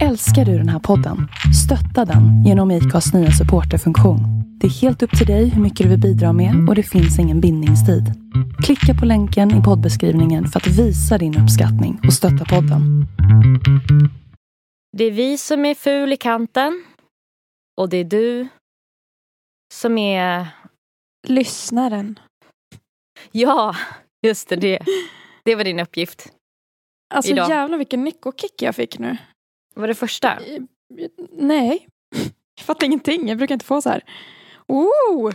Älskar du den här podden? Stötta den genom IKAs nya supporterfunktion. Det är helt upp till dig hur mycket du vill bidra med och det finns ingen bindningstid. Klicka på länken i poddbeskrivningen för att visa din uppskattning och stötta podden. Det är vi som är ful i kanten. Och det är du som är... Lyssnaren. Ja, just det. Det, det var din uppgift. Alltså Idag. jävlar vilken nyckokick jag fick nu. Var det första? Nej, jag fattar ingenting. Jag brukar inte få så här. Oh!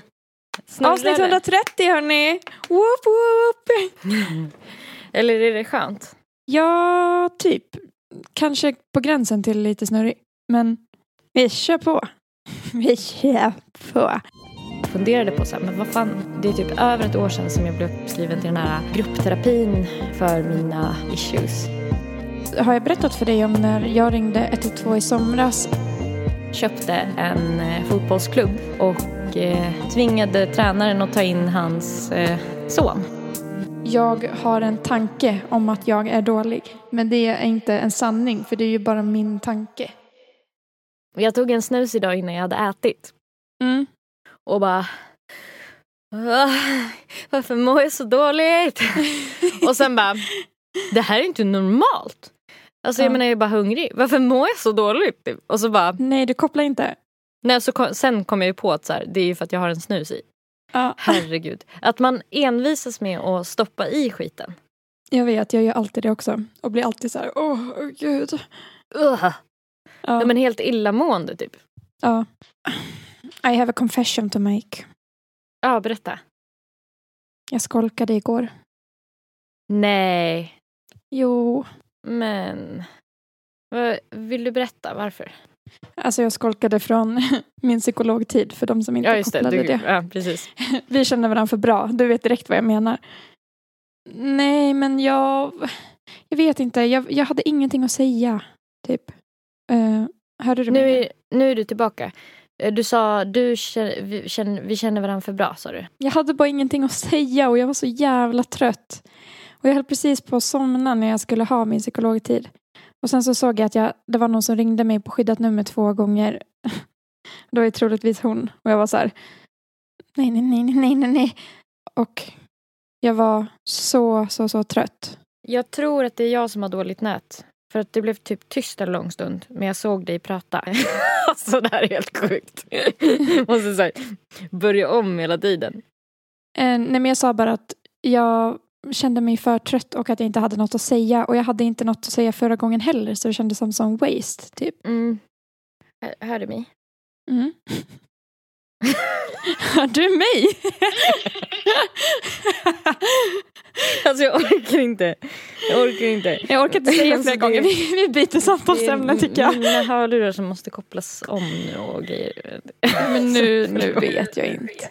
Avsnitt det? 130 hörni! Whoop, whoop. Eller är det skönt? Ja, typ. Kanske på gränsen till lite snurrig. Men vi kör på. Vi kör på. Jag funderade på så här, men vad fan, det är typ över ett år sedan som jag blev uppskriven till den här gruppterapin för mina issues. Har jag berättat för dig om när jag ringde 112 i somras? Köpte en eh, fotbollsklubb och eh, tvingade tränaren att ta in hans eh, son. Jag har en tanke om att jag är dålig. Men det är inte en sanning, för det är ju bara min tanke. Jag tog en snus idag innan jag hade ätit Mm. och bara "Ah, varför mår jag så dåligt? och sen bara, det här är inte normalt. Alltså jag Ja. menar jag är bara hungrig. Varför mår jag så dåligt? Och så bara, Nej, du kopplar inte. nej, så kom, sen kom jag ju på att så här, det är ju för att jag har en snus i. Ja. Herregud. Att man envisas med att stoppa i skiten. Jag vet, jag gör alltid det också. Och blir alltid så här, åh oh, gud. Ugh. Ja. Ja, men helt illamående typ. ja. I have a confession to make. Ja, berätta. Jag skolkade igår. Nej, Jo, men... Vill du berätta varför? alltså jag skolkade från min psykologtid för de som inte Ja, just det. kopplade Du, det. ja, precis. Vi känner varandra för bra. Du vet direkt vad jag menar. Nej, men jag... Jag vet inte. Jag, jag hade ingenting att säga. Typ. Uh, hörde du Nu mig? är, nu är du tillbaka. Eh, Du sa du vi, känner, vi känner varandra för bra, sa du. Jag hade bara ingenting att säga och jag var så jävla trött. Och jag höll precis på att somna när jag skulle ha min psykologtid. Och sen så såg jag att jag, det var någon som ringde mig på skyddat nummer två gånger. Det var ju troligtvis hon. Och jag var så här. Nej, nej, nej, nej, nej, nej. Och jag var så, så, så trött. Jag tror att det är jag som har dåligt nät. För att det blev typ tyst en lång stund. Men jag såg dig prata. alltså det här är helt sjukt. Måste så här, börja om hela tiden. Eh, nej, men jag sa bara att jag kände mig för trött och att jag inte hade något att säga. Och jag hade inte något att säga förra gången heller. Så det kändes som som waste, typ. Mm. Hör, du mig? Mm. Hör du mig? Alltså jag orkar inte. Jag orkar inte. Jag orkar inte säga Alltså, flera det- gånger. Vi, vi byter samtalsämne tycker jag. Mina hörlurar som måste kopplas om nu och grejer. Men nu, nu vet jag inte.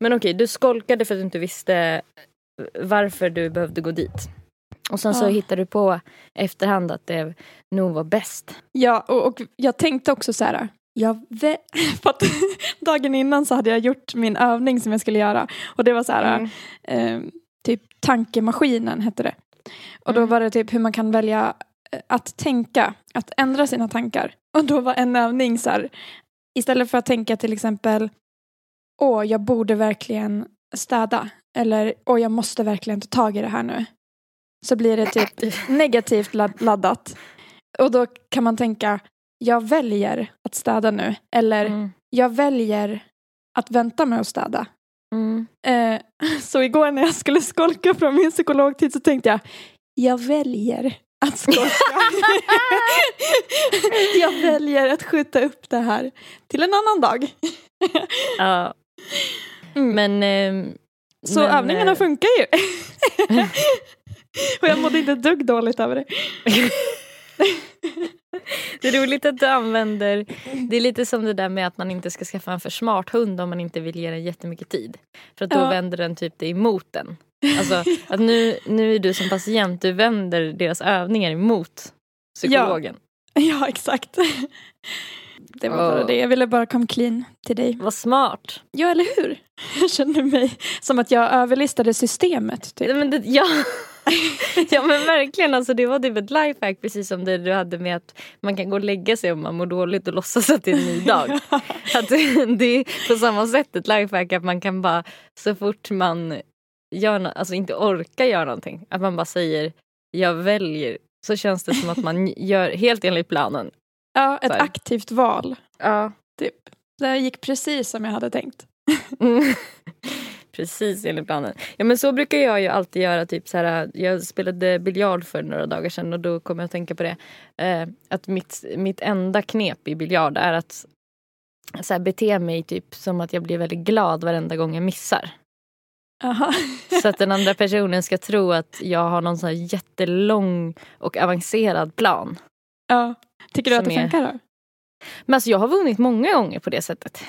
Men okej, du skolkade för att du inte visste varför du behövde gå dit. Och sen så Ja. hittade du på efterhand att det nog var bäst. Ja, och, och jag tänkte också så här. Jag för att dagen innan så hade jag gjort min övning som jag skulle göra. Och det var så här, Mm. eh, typ tankemaskinen hette det. Och då Mm. var det typ hur man kan välja eh, att tänka, att ändra sina tankar. Och då var en övning så här, istället för att tänka till exempel, åh, jag borde verkligen städa. Eller, åh, jag måste verkligen ta tag i det här nu. Så blir det typ negativt ladd- laddat. Och då kan man tänka, jag väljer att städa nu. Eller, Mm. jag väljer att vänta med att städa. Mm. Eh, så igår när jag skulle skolka från min psykologtid så tänkte jag, jag väljer att skolka. jag väljer att skjuta upp det här till en annan dag. Ja. Mm. Men... ehm, Så men, övningarna eh, funkar ju. Och jag mådde inte ett dugg dåligt över det. Det är roligt att du använder... Det är lite som det där med att man inte ska skaffa en för smart hund om man inte vill ge den jättemycket tid. För att då Ja. vänder den typ det emot den. Alltså att nu, nu är du som patient, du vänder deras övningar emot psykologen. Ja, exakt. Det var bara det. Jag ville bara komma clean till dig. Vad smart. Ja, eller hur? Jag känner mig som att jag överlistade systemet. Typ. Men det, ja. ja men verkligen, alltså, det var typ ett lifehack precis som det du hade med att man kan gå och lägga sig om man mår dåligt och låtsas att det är en ny dag. att det är på samma sätt ett lifehack att man kan bara så fort man gör, no- alltså inte orkar göra någonting, att man bara säger jag väljer så känns det som att man gör helt enligt planen. Ja, ett aktivt val. Ja. Typ. Det gick precis som jag hade tänkt. Mm. Precis enligt planen. Ja men så brukar jag ju alltid göra. Typ så här, jag spelade biljard för några dagar sedan och då kom jag att tänka på det. Eh, att mitt, mitt enda knep i biljard är att så här, bete mig typ som att jag blir väldigt glad varenda gång jag missar. Aha. Så att den andra personen ska tro att jag har någon sån jättelång och avancerad plan. Ja. Tycker du att det är- funkar då? Men alltså jag har vunnit många gånger på det sättet.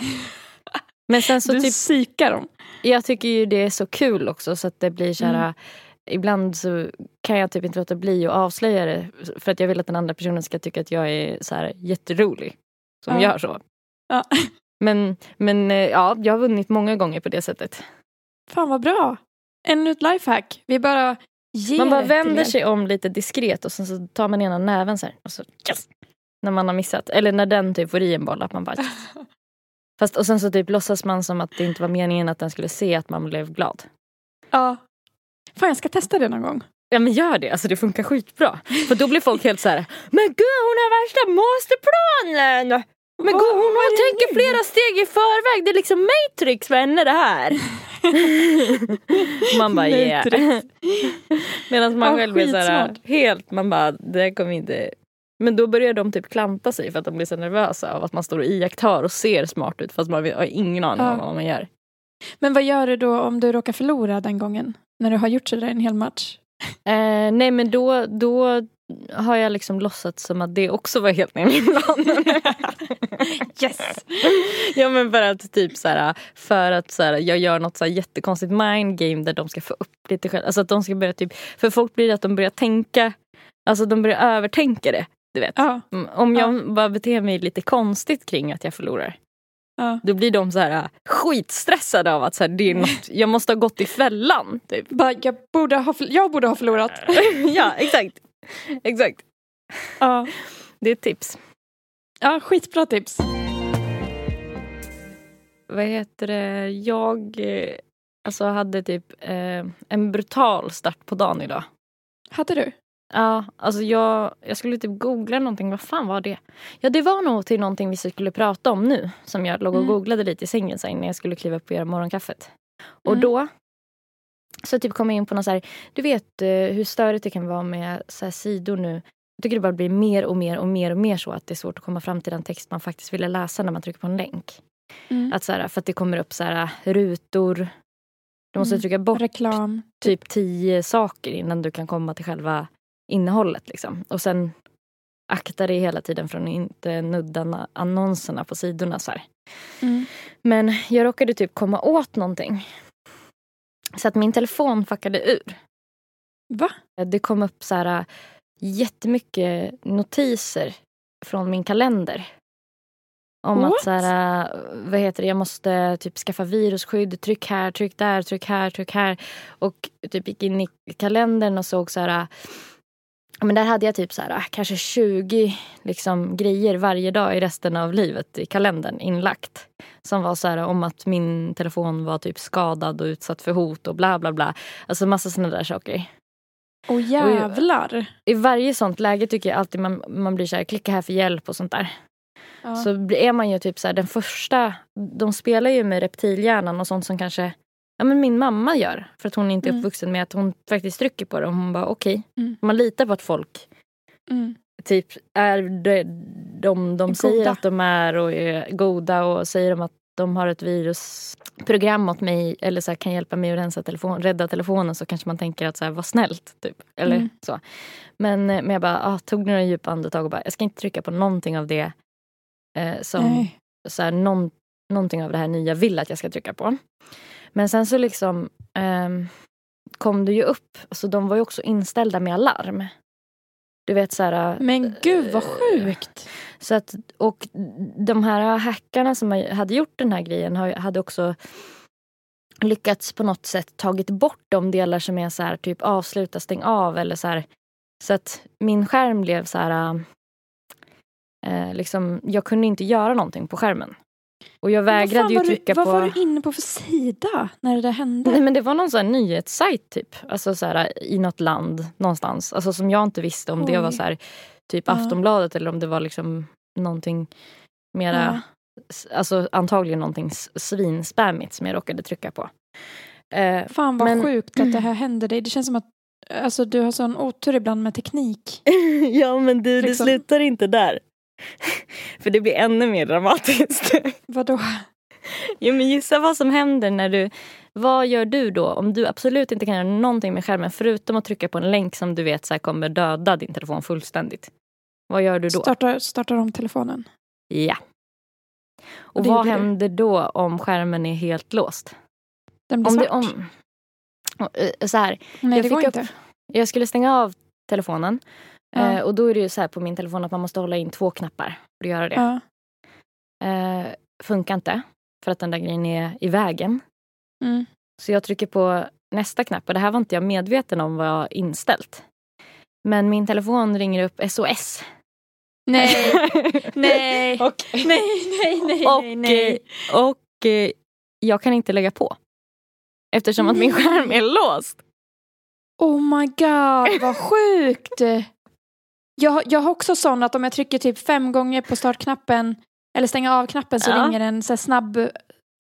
Men sen så du typ psykar dem. Jag tycker ju det är så kul också så att det blir så här. Mm. Ibland så kan jag typ inte låta bli att avslöja det för att jag vill att den andra personen ska tycka att jag är så här jätterolig. Som Ja. gör så. Ja. Men, men eh, ja, jag har vunnit många gånger på det sättet. Fan vad bra. Ännu ett lifehack. Vi bara ger Man bara vänder er. sig om lite diskret och sen så tar man ena näven så här. Och så yes! När man har missat. Eller när den typ får i en boll. Att man bara, yes. Fast, och sen så typ låtsas man som att det inte var meningen att den skulle se att man blev glad. Ja. Fan jag ska testa det någon gång. Ja men gör det, alltså det funkar skitbra. För då blir folk helt så här: men gud hon har värsta masterplanen! Men gud hon det tänker flera steg i förväg, det är liksom Matrix för henne det här. man bara yeah. Medan man Ja, själv är så här, skitsmart. helt, man bara det kommer inte men då börjar de typ klanta sig för att de blir så nervösa av att man står och iakttar och ser smart ut fast man har ingen aning Ja. om vad man gör. Men vad gör du då om du råkar förlora den gången? När du har gjort sådär en hel match? Eh, nej men då, då har jag liksom låtsats som att det också var helt med i planen. Yes! ja men för att typ så här, för att så här, jag gör något så här jättekonstigt mind game där de ska få upp lite själv. Alltså att de ska börja typ, för folk blir att de börjar tänka, alltså de börjar övertänka det. Du vet. Ja. Mm, Om jag bara beter mig lite konstigt kring att jag förlorar. ja. Då blir de så här skitstressade av att så här, det är något, jag måste ha gått i fällan. Typ. Bara, jag, borde ha, jag borde ha förlorat. ja exakt. Exakt. Ja. Det är ett tips. ja, skitbra tips. vad heter det, jag eh, alltså hade typ eh, en brutal start på dagen idag. Hade du? Ja, alltså jag, jag skulle typ googla någonting, vad fan var det? Ja det var nog till någonting vi skulle prata om nu som jag låg och Mm. googlade lite i sängen innan jag skulle kliva upp och göra morgonkaffet. Och Mm. då så typ kom jag in på någon så här, du vet eh, hur störigt det kan vara med så sidor nu. Jag tycker det bara blir mer och mer och mer och mer så att det är svårt att komma fram till den text man faktiskt ville läsa när man trycker på en länk. Mm. Att så här, för att det kommer upp så här, rutor. Du måste Mm. trycka bort Reklam. typ tio saker innan du kan komma till själva innehållet. Liksom. Och sen akta dig hela tiden från att inte nudda na- annonserna på sidorna. Så. Mm. Men jag råkade typ komma åt någonting. Så att min telefon fuckade ur. Va? Det kom upp så här jättemycket notiser från min kalender. Om What? att så här, vad heter det, jag måste typ skaffa virusskydd, tryck här, tryck där, tryck här, tryck här. Och typ gick in i kalendern och såg så här, men där hade jag typ så här, kanske 20 liksom, grejer varje dag i resten av livet i kalendern inlagt. Som var så här om att min telefon var typ skadad och utsatt för hot och bla bla bla. Alltså massa sådana där saker. Åh jävlar. I varje sånt läge tycker jag alltid man, man blir så här, klicka här för hjälp och sånt där. Ja. Så är man ju typ så här, den första, de spelar ju med reptilhjärnan och sånt som kanske ja, men min mamma gör. För att hon inte är Mm. uppvuxen med att hon faktiskt trycker på det och hon bara okej. Mm. Man litar på att folk Mm. Typ är de, de, de säger goda. att de är och är goda och säger de att de har ett virusprogram åt mig eller så här, kan hjälpa mig att rensa telefon, rädda telefonen så kanske man tänker att så här, var snällt. Typ. Eller Mm. så. Men, eh, men jag bara, ah, tog några djupa andetag och bara, jag ska inte trycka på någonting av det eh, som Nej. så här, någon, någonting av det här nya vill att jag ska trycka på. Men sen så liksom ehm, kom det ju upp, alltså de var ju också inställda med alarm. Du vet så här, Men gud vad sjukt. så att, och de här hackarna som hade gjort den här grejen hade också lyckats på något sätt tagit bort de delar som är så här typ avsluta, stäng av eller så här. Så att min skärm blev så här eh, liksom, jag kunde inte göra någonting på skärmen. Och jag vägrade ju trycka du, vad på... Vad var du inne på för sida när det där hände? Nej men det var någon sån nyhetssajt typ. Alltså så här, i något land någonstans. Alltså som jag inte visste om Oj. det var så här, typ Ja. Aftonbladet eller om det var liksom någonting mera, s- alltså antagligen någonting s- svinspammigt som jag råkade trycka på. Eh, Fan vad Men- sjukt att det här hände dig. Det känns som att alltså, du har sån otur ibland med teknik. ja men du, Liksom. slutar inte där. För det blir ännu mer dramatiskt. Vadå? jo men gissa vad som händer när du, vad gör du då om du absolut inte kan göra någonting med skärmen förutom att trycka på en länk som du vet så här, kommer döda din telefon fullständigt. Vad gör du då? Startar, startar om telefonen? Ja. Och det vad händer då om skärmen är helt låst? Den blir Om det, svart? om, Och, eh, så här, Nej jag det går upp- inte. jag skulle stänga av telefonen Ja. eh, och då är det ju så här på min telefon att man måste hålla in två knappar för att göra det. Ja. Eh, funkar inte för att den där grejen är i vägen. Mm. Så jag trycker på nästa knapp och det här var inte jag medveten om var inställt. Men min telefon ringer upp SOS. Nej, nej, och, nej, nej, nej, och, nej, och eh, jag kan inte lägga på. Eftersom att min skärm är låst. Oh my god, vad sjukt! Jag, jag har också sån att om jag trycker typ fem gånger på startknappen eller stänga av-knappen så Ja. ringer den så snabb,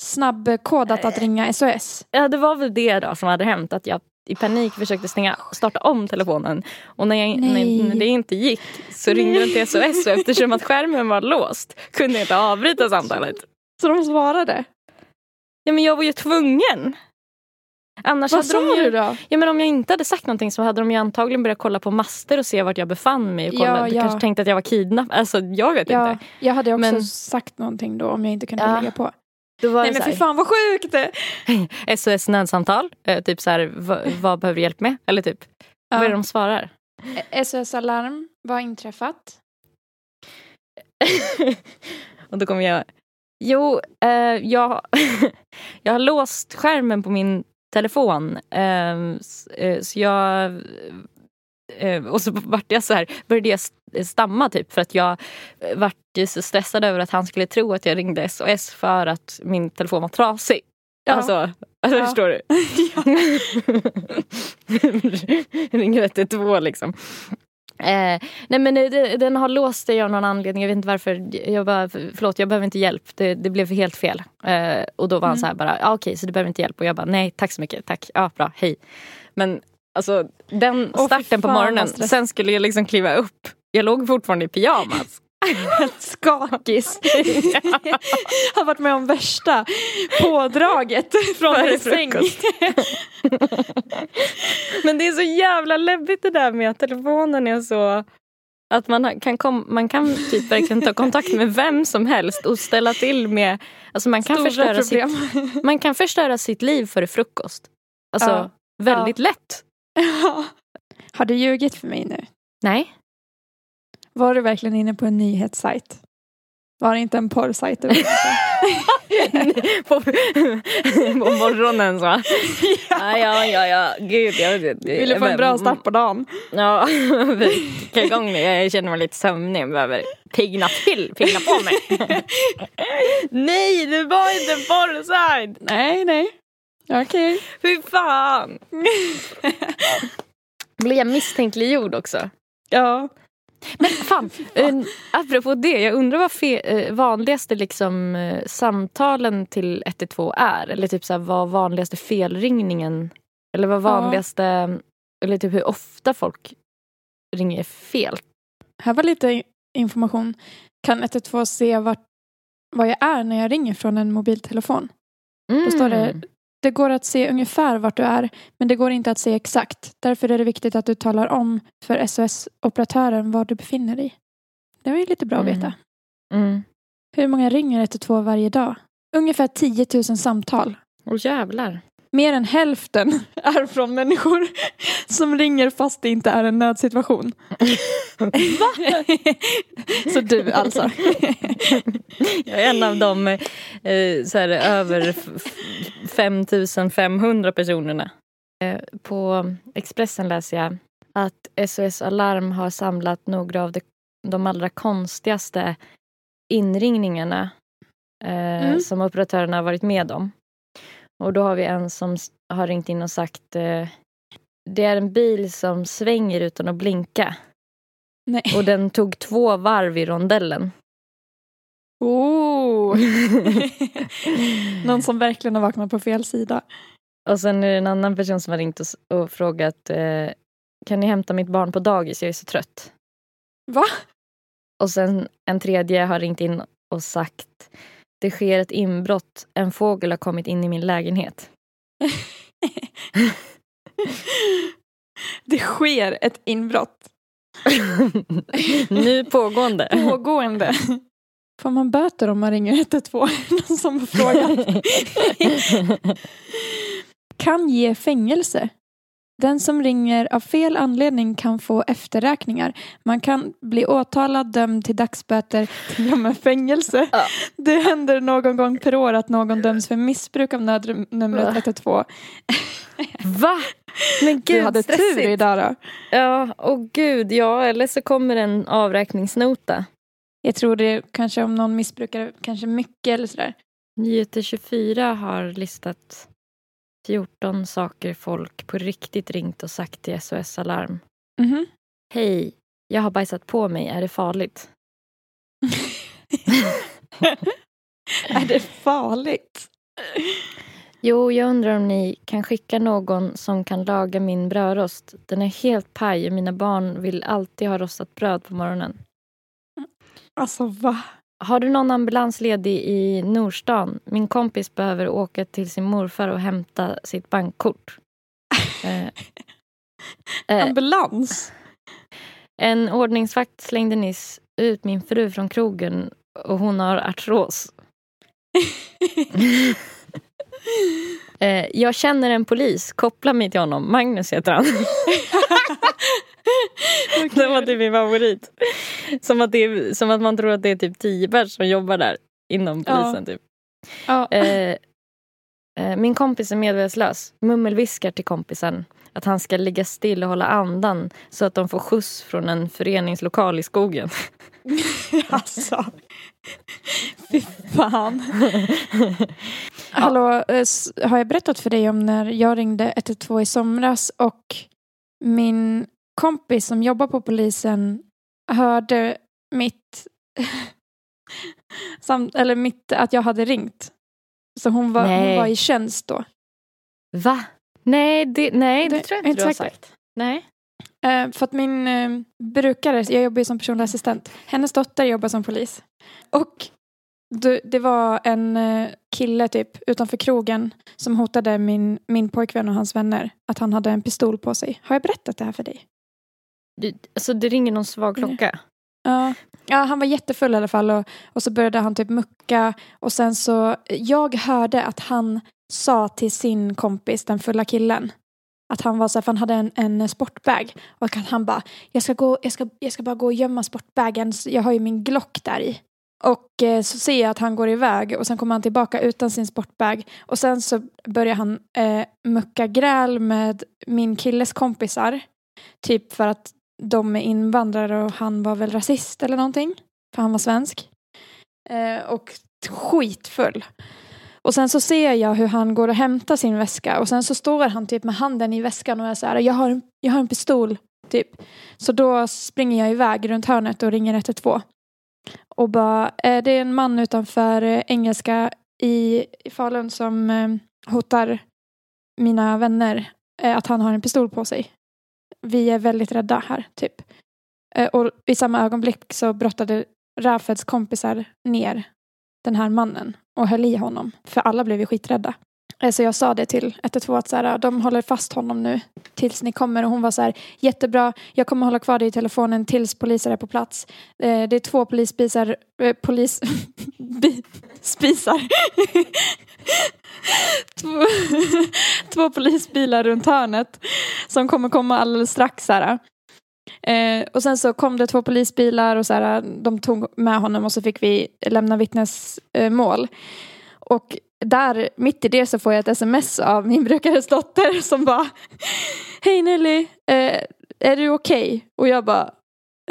snabbkodat att ringa SOS. Ja, det var väl det då som hade hänt. Att jag i panik försökte stänga, starta om telefonen. Och när, jag, när, när det inte gick så ringde den till SOS. Och eftersom att skärmen var låst kunde jag inte avbryta samtalet. Så de svarade. Ja, men jag var ju tvungen. Annars Vad sa ju, du då? Ja, men om jag inte hade sagt någonting så hade de ju antagligen börjat kolla på master och se vart jag befann mig. Och kolla, Ja, ja. kanske tänkte att jag var kidnappad. Alltså, jag vet Ja, inte. jag hade också Men- sagt någonting då om jag inte kunde Ja. lägga på. Nej men fy fan vad sjukt! SOS nödsamtal. Eh, typ så här, vad, vad behöver du hjälp med? Eller typ, vad är det de svarar? SOS Alarm, vad har inträffat? och då kommer jag... Jo, eh, jag, jag har låst skärmen på min telefon. Eh, s- eh, så jag... Eh, och så vart jag så här, började jag st- stamma typ för att jag eh, vart så stressad över att han skulle tro att jag ringde SOS för att min telefon var trasig. Ja. Alltså, alltså Ja. förstår du? Ringer 112 liksom. Eh, nej men eh, det, den har låst sig av någon anledning. Jag vet inte varför. Jag bara, förlåt jag behöver inte hjälp. Det, det blev helt fel. Eh, och då var han Mm. så här bara, ja, okej så du behöver inte hjälp. Och jag bara, nej tack så mycket, tack. Ja bra, hej. Men alltså den starten på fan, vad morgonen. Sen skulle jag liksom kliva upp. Jag låg fortfarande i pyjamas. Skakis. har varit med om värsta pådraget från en säng. Men det är så jävla läbbigt det där med att telefonen är så att man kan, kom, man kan typ verkligen ta kontakt med vem som helst och ställa till med... Alltså man, kan Stora förstöra sitt, man kan förstöra sitt liv före frukost. Alltså Ja. väldigt lätt. Har du ljugit för mig nu? Nej. Var du verkligen inne på en nyhetssajt? Var det inte en porrsajt? på? på, morgonen så. Ja, ja, ja, ja. Gud, jag vet inte. Vill du få en bra start på dagen? Ja, kicka igång nu. Jag känner mig lite sömnig. Jag behöver pigna till, pigna på mig. Nej, det var inte en porrsajt. Nej, nej. Okej. Fy fan. Blev jag misstänkliggjord också? Ja. Men fan, eh, apropå det. Jag undrar vad fe- eh, vanligaste liksom, eh, samtalen till 112 är. Eller typ så här, vad vanligaste felringningen Eller vad Ja. vanligaste, eller typ hur ofta folk ringer fel. Här var lite information. Kan 112 se vart, vad jag är när jag ringer från en mobiltelefon? Då står det Mm. Det går att se ungefär vart du är, men det går inte att se exakt. Därför är det viktigt att du talar om för SOS-operatören var du befinner dig. Det var ju lite bra att Mm. veta. Mm. Hur många ringer 112 varje dag? Ungefär 10 000 samtal. Åh jävlar. Mer än hälften är från människor som ringer fast det inte är en nödsituation. Så du alltså. Jag är en av de eh, så här, över 5500 personerna. Eh, på Expressen läser jag att SOS Alarm har samlat några av de, de allra konstigaste inringningarna eh, Mm. som operatörerna har varit med om. Och då har vi en som har ringt in och sagt eh, det är en bil som svänger utan att blinka Nej. och den tog två varv i rondellen. Oh. Någon som verkligen har vaknat på fel sida. Och sen är det en annan person som har ringt och, och frågat eh, kan ni hämta mitt barn på dagis, jag är så trött. Va? Och sen en tredje har ringt in och sagt det sker ett inbrott, en fågel har kommit in i min lägenhet. Det sker ett inbrott. nu pågående. Pågående. Får man böter om man ringer 112? Någon som har frågat. kan ge fängelse. Den som ringer av fel anledning kan få efterräkningar. Man kan bli åtalad, dömd till dagsböter, till och med fängelse. Ja. Det händer någon gång per år att någon döms för missbruk av nödnumret Ja. 112. Va? Men gud, Du hade tur stressigt. idag då. Ja, och gud, ja, eller så kommer en avräkningsnota. Jag tror det kanske om någon missbrukar kanske mycket eller sådär. Nyheter 24 har listat 14 saker folk på riktigt ringt och sagt till SOS Alarm. Mhm. Hej, jag har bajsat på mig, är det farligt? är det farligt? Jo, jag undrar om ni kan skicka någon som kan laga min brödrost. Den är helt paj och mina barn vill alltid ha rostat bröd på morgonen. Alltså va? Har du någon ambulans ledig i Norstan? Min kompis behöver åka till sin morfar och hämta sitt bankkort. Eh, eh, Ambulans? en ordningsvakt slängde nyss ut min fru från krogen och hon har artros. Eh, jag känner en polis, koppla mig till honom. Magnus heter han. Det var typ min favorit. Som att, det som att man tror att det är typ tio personer som jobbar där inom Ja. polisen. Typ. Ja. Eh, eh, min kompis är medvetslös. Mummelviskar till kompisen att han ska ligga still och hålla andan så att de får skjuts från en föreningslokal i skogen. alltså. Fy fan. Hallå, eh, har jag berättat för dig om när jag ringde 112 i somras och min kompis som jobbar på polisen hörde mitt, samt, eller mitt att jag hade ringt. Så hon var, hon var i tjänst då. Va? Nej, det, nej, det, Det- tror jag inte inte du har säker. sagt. Nej. Eh, för att min eh, brukare, jag jobbar ju som personlig assistent, hennes dotter jobbar som polis. Och det, det var en eh, kille typ utanför krogen som hotade min, min pojkvän och hans vänner att han hade en pistol på sig. Har jag berättat det här för dig? Alltså, det ringer någon svag klocka. Ja, ja han var jättefull i alla fall och, och så började han typ mucka och sen så, jag hörde att han sa till sin kompis, den fulla killen, att han var så här, för han hade en, en sportbag och att han bara, jag ska, gå, jag, ska, jag ska bara gå och gömma sportbagen, jag har ju min Glock där i. Och eh, så ser jag att han går iväg och sen kommer han tillbaka utan sin sportbag och sen så börjar han eh, mucka gräl med min killes kompisar. Typ för att de är invandrare och han var väl rasist eller någonting. För han var svensk. Eh, och skitfull. Och sen så ser jag hur han går och hämtar sin väska och sen så står han typ med handen i väskan och är så här, jag har en, jag har en pistol, typ. Så då springer jag iväg runt hörnet och ringer 112. Och bara, eh, det är en man utanför eh, Engelska i, i Falun som eh, hotar mina vänner eh, att han har en pistol på sig. Vi är väldigt rädda här, typ. Eh, och i samma ögonblick så brottade Rafeds kompisar ner den här mannen och höll i honom. För alla blev ju skiträdda. Eh, så jag sa det till 112 att så här, de håller fast honom nu tills ni kommer. Och hon var så här, jättebra, jag kommer hålla kvar dig i telefonen tills poliser är på plats. Eh, Det är två polisspisar, eh, polis, bi, spisar. två, två polisbilar runt hörnet som kommer komma alldeles strax. Här. Eh, och sen så kom det två polisbilar och så här, de tog med honom och så fick vi lämna vittnesmål. Och där, mitt i det så får jag ett sms av min brukares dotter som bara Hej Nelly, eh, är du okej? Okay? Och jag bara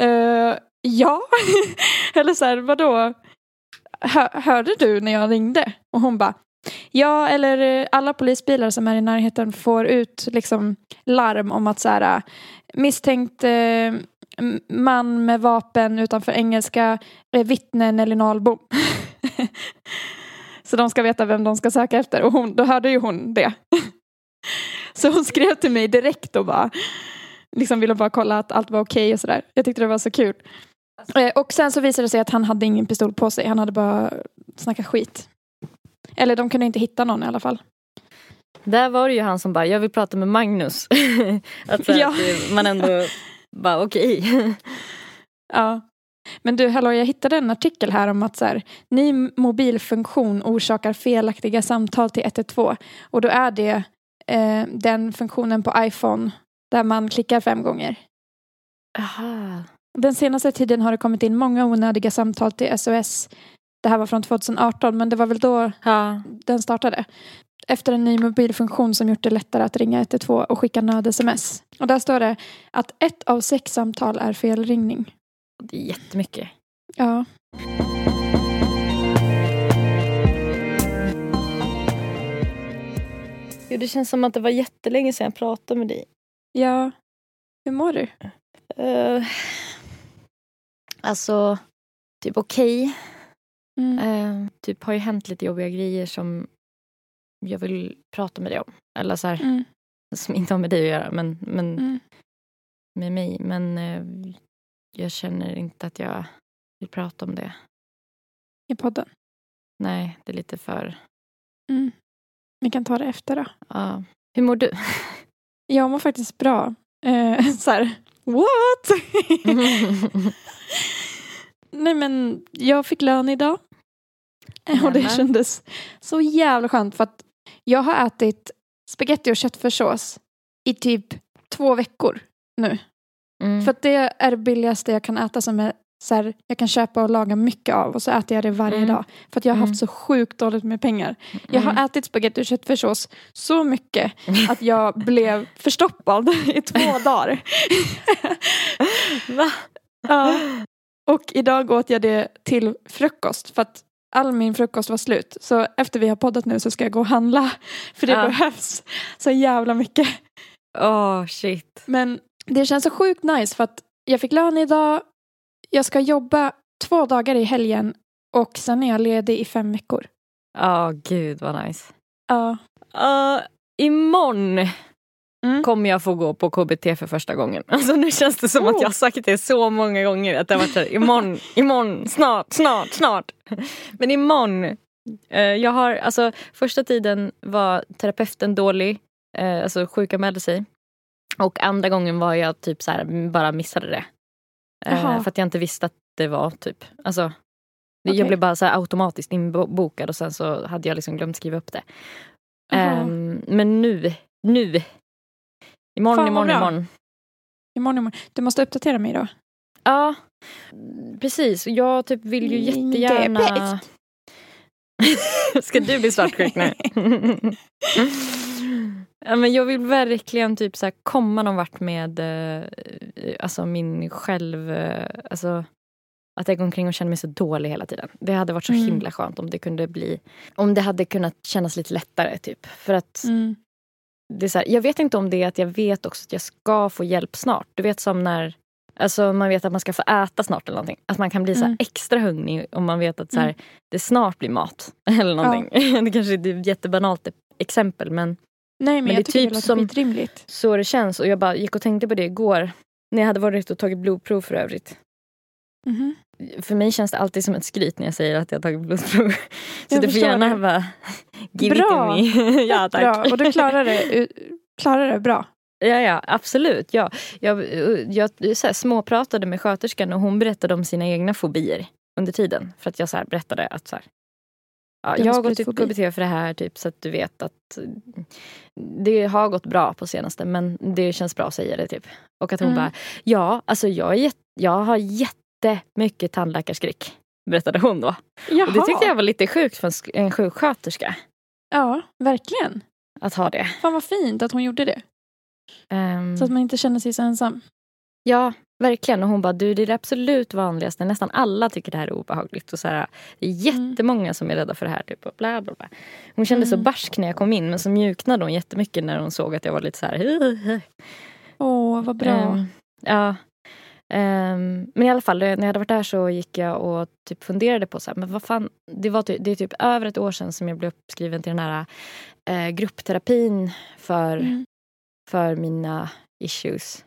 eh, Ja. Eller så här, vadå? Hör, hörde du när jag ringde? Och hon bara Ja, eller eh, alla polisbilar som är i närheten får ut liksom larm om att så här, eh, misstänkt eh, man med vapen utanför engelska eh, vittnen eller Nahlbom Så de ska veta vem de ska söka efter och hon, då hörde ju hon det. Så hon skrev till mig direkt och bara liksom ville bara kolla att allt var okej okay och sådär. Jag tyckte det var så kul. Eh, och sen så visade det sig att han hade ingen pistol på sig. Han hade bara snackat skit. Eller de kunde inte hitta någon i alla fall. Där var det ju han som bara, jag vill prata med Magnus. att, ja. att man ändå bara okej. Okay. ja. Men du, hallå, jag hittade en artikel här om att så här, ny mobilfunktion orsakar felaktiga samtal till 112. Och då är det eh, den funktionen på iPhone där man klickar fem gånger. Aha. Den senaste tiden har det kommit in många onödiga samtal till SOS. Det här var från 2018 men det var väl då ja. den startade. Efter en ny mobilfunktion som gjort det lättare att ringa 112 och skicka nöd-sms. Och där står det att ett av sex samtal är felringning. Det är jättemycket. Ja. Jo, det känns som att det var jättelänge sedan jag pratade med dig. Ja. Hur mår du? Uh, alltså, typ okej. Okay. Mm. Uh, typ har ju hänt lite jobbiga grejer som jag vill prata med dig om. Eller så här, mm. som inte har med dig att göra, men, men mm. med mig. Men uh, jag känner inte att jag vill prata om det. I podden? Nej, det är lite för... Mm. Vi kan ta det efter då. Ja. Hur mår du? Jag mår faktiskt bra. Eh, så här, what? Nej men jag fick lön idag. Nämen. Och det kändes så jävla skönt för att jag har ätit spaghetti och köttfärssås i typ två veckor nu. Mm. För det är det billigaste jag kan äta som är så här, jag kan köpa och laga mycket av och så äter jag det varje mm. dag. För att jag har haft mm. så sjukt dåligt med pengar. Jag har mm. ätit spagetti och köttfärssås så mycket att jag blev förstoppad i två dagar. Va? Ja. Och idag åt jag det till frukost för att all min frukost var slut. Så efter vi har poddat nu så ska jag gå och handla. För det ja. behövs så jävla mycket. Åh oh, shit. Men det känns så sjukt nice för att jag fick lön idag. Jag ska jobba två dagar i helgen och sen är jag ledig i fem veckor. Ja, oh, gud vad nice. Ja. Uh. Uh, imorgon mm. kommer jag få gå på KBT för första gången. Alltså nu känns det som oh. att jag har sagt det så många gånger att det har varit såhär imorgon, imorgon, snart, snart, snart. Men imorgon. Uh, jag har, alltså första tiden var terapeuten dålig, uh, alltså sjukanmälde sig. Och andra gången var jag typ så här, bara missade det. Eh, för att jag inte visste att det var typ, alltså okay. Jag blev bara så automatiskt inbokad och sen så hade jag liksom glömt skriva upp det. Um, men nu, nu. Imorgon, Fan, imorgon, imorgon. Imorgon, imorgon. Du måste uppdatera mig då. Ja, precis. Jag typ vill ju jättegärna... Ska du bli svartsjuk nu? Ja, men jag vill verkligen typ så här komma någon vart med eh, alltså min själv... Eh, alltså, att jag går omkring och känner mig så dålig hela tiden. Det hade varit så mm. himla skönt om det kunde bli... Om det hade kunnat kännas lite lättare. typ. För att mm. det är så här, Jag vet inte om det är att jag vet också att jag ska få hjälp snart. Du vet som när Alltså man vet att man ska få äta snart eller någonting. Att man kan bli så mm. extra hungrig om man vet att så här, mm. det snart blir mat. Eller någonting. Ja. det kanske är ett jättebanalt exempel men Nej men, men jag det tycker typ det låter som skitrimligt. Så det känns och jag bara gick och tänkte på det igår. När jag hade varit och tagit blodprov för övrigt. Mm -hmm. För mig känns det alltid som ett skryt när jag säger att jag tagit blodprov. Så jag du får gärna det. bara give bra. it to me. ja, tack. Bra. Och du klarar det, klarar det bra. Ja, ja absolut. Ja. Jag, jag, jag så här, småpratade med sköterskan och hon berättade om sina egna fobier under tiden. För att jag så berättade att så här, Ja, jag har gått ut sprutfobi. KBT för det här typ så att du vet att det har gått bra på senaste men det känns bra att säga det typ. Och att hon Mm. bara, ja alltså jag, är jag har jättemycket tandläkarskräck. Berättade hon då. Jaha. Och det tyckte jag var lite sjukt för en en sjuksköterska Ja, verkligen. att ha det. Fan vad fint att hon gjorde det. Ehm, Så att man inte känner sig så ensam. Ja, verkligen. Och hon bara, du det är det absolut vanligaste. Nästan alla tycker det här är obehagligt. Och så här, det är jättemånga som är rädda för det här. Typ, och bla, bla, bla. Hon kände så Mm. barsk när jag kom in men så mjuknade hon jättemycket när hon såg att jag var lite så här. Åh, vad bra. Ehm, ja. Ehm, men i alla fall, när jag hade varit där så gick jag och typ funderade på så här, men vad fan, det, var ty- det är typ över ett år sedan som jag blev uppskriven till den här eh, gruppterapin för, Mm. för mina issues.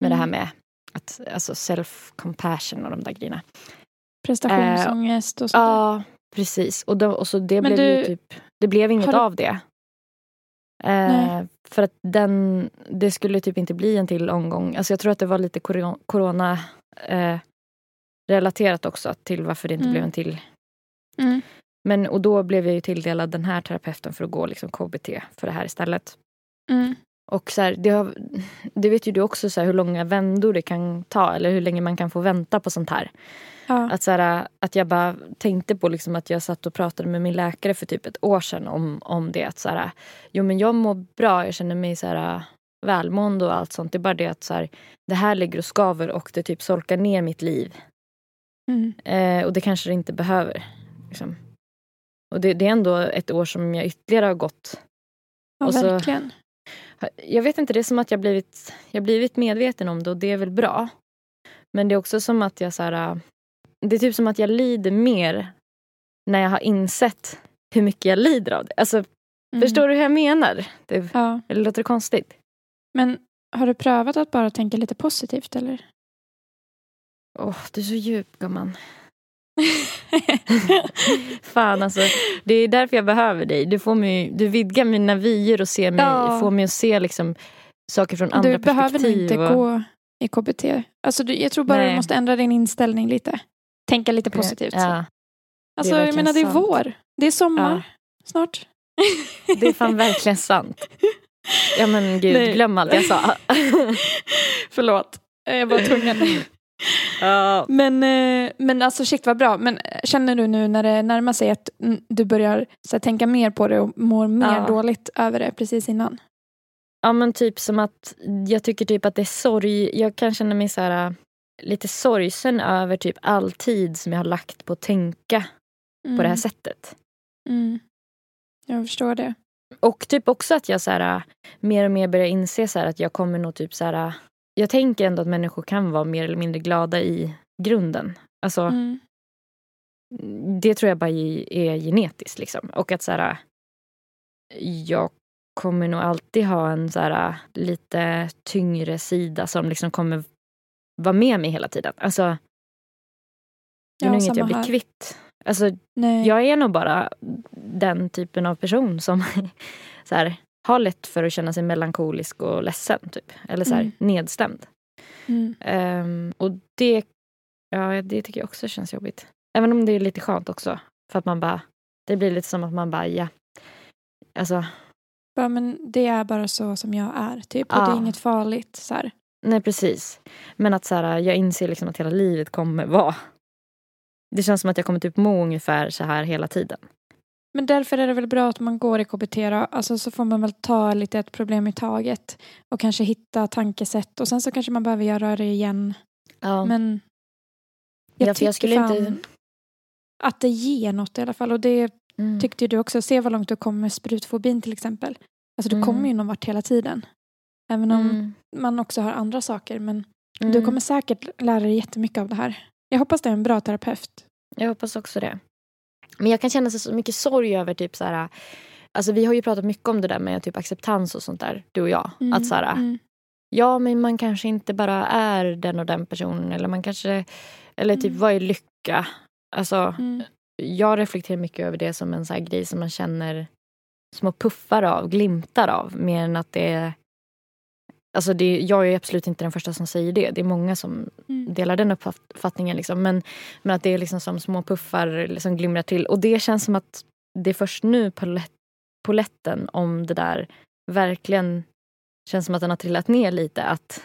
Med det här Mm. med att, alltså self-compassion och de där grejerna. Prestationsångest och sånt där. Ja, precis. Och, då, och så det Men blev ju du- typ, det blev inget du- av det. Eh, Nej. för att den, det skulle typ inte bli en till omgång. Alltså jag tror att det var lite corona eh, relaterat också till varför det inte Mm. blev en till. Mm. Men och då blev jag ju tilldelad den här terapeuten för att gå liksom KBT för det här istället. Mm. Och så här, det, har, det vet ju du också så här, hur långa vändor det kan ta eller hur länge man kan få vänta på sånt här. Ja. Att, så här, att jag bara tänkte på liksom att jag satt och pratade med min läkare för typ ett år sedan om, om det. Att så här, jo men jag mår bra, jag känner mig så här, välmående och allt sånt. Det är bara det att så det här ligger och skaver och det typ solkar ner mitt liv. Mm. Eh, och det kanske det inte behöver. Liksom. Och det, det är ändå ett år som jag ytterligare har gått. ja, Och så- verkligen. Jag vet inte, det är som att jag blivit, jag blivit medveten om det och det är väl bra. Men det är också som att jag så här, det är typ som att jag lider mer när jag har insett hur mycket jag lider av det. Alltså, Mm. Förstår du hur jag menar? Det, Ja. eller låter det konstigt? Men har du prövat att bara tänka lite positivt eller? Åh, du är så djup gumman. Fan alltså, det är därför jag behöver dig. Du, får mig, du vidgar mina vyer och ser mig, Ja. får mig att se liksom, saker från andra du behöver nog perspektiv. inte och- gå i KBT. Alltså, du, jag tror bara Nej. du måste ändra din inställning lite. Tänka lite positivt. Ja, alltså, jag menar det är sant. vår. Det är sommar Ja. snart. det är fan verkligen sant. Ja men gud, Nej. glöm allt jag sa. Förlåt. Jag var tvungen. Men, eh, men alltså shit vad bra. Men eh, känner du nu när det närmar sig att mm, du börjar så här, tänka mer på det och mår mer Ja. dåligt över det precis innan? ja men typ som att jag tycker typ att det är sorg. Jag kan känna mig så här äh, lite sorgsen över typ all tid som jag har lagt på att tänka på det här Mm. sättet. Mm. Jag förstår det. Och typ också att jag så här, äh, mer och mer börjar inse så här, att jag kommer nog typ så här. Jag tänker ändå att människor kan vara mer eller mindre glada i grunden. Alltså Mm. det tror jag bara är genetiskt liksom. Och att så här, jag kommer nog alltid ha en så här, lite tyngre sida som liksom kommer vara med mig hela tiden. Alltså, det är Ja, nog inget jag blir här. kvitt. Alltså, Nej. jag är nog bara den typen av person som så här, har lätt för att känna sig melankolisk och ledsen. Typ. Eller så här, Mm. nedstämd. Mm. Ehm, och det, ja, det tycker jag också känns jobbigt. Även om det är lite skönt också. För att man bara, det blir lite som att man bara, ja. Alltså, Bara, men det är bara så som jag är. Typ. Och det är Ja. inget farligt. Så här. nej precis. Men att så här, jag inser liksom att hela livet kommer vara. Det känns som att jag kommer typ må ungefär så här hela tiden. Men därför är det väl bra att man går i KBT. Då. Alltså, så får man väl ta lite ett problem i taget. Och kanske hitta tankesätt. Och sen så kanske man behöver göra det igen. Ja. Men jag, jag för jag tycker skulle inte... att det ger något i alla fall. Och det Mm. tyckte ju du också. Se vad långt du kom med sprutfobin till exempel. Alltså du Mm. kommer ju någon vart hela tiden. Även om Mm. man också har andra saker. Men Mm. du kommer säkert lära dig jättemycket av det här. Jag hoppas det är en bra terapeut. Jag hoppas också det. Men jag kan känna så mycket sorg över typ så här. Alltså vi har ju pratat mycket om det där med typ acceptans och sånt där, du och jag. Att så här, mm. ja men man kanske inte bara är den och den personen eller man kanske, eller typ Mm. vad är lycka? Alltså Mm. jag reflekterar mycket över det som en så grej som man känner små puffar av, glimtar av mer än att det är Alltså det, jag är absolut inte den första som säger det. Det är många som Mm. delar den uppfattningen. Liksom. Men, men att det är liksom som små puffar som glimrar till. Och det känns som att det är först nu polett, poletten om det där verkligen känns som att den har trillat ner lite. Att,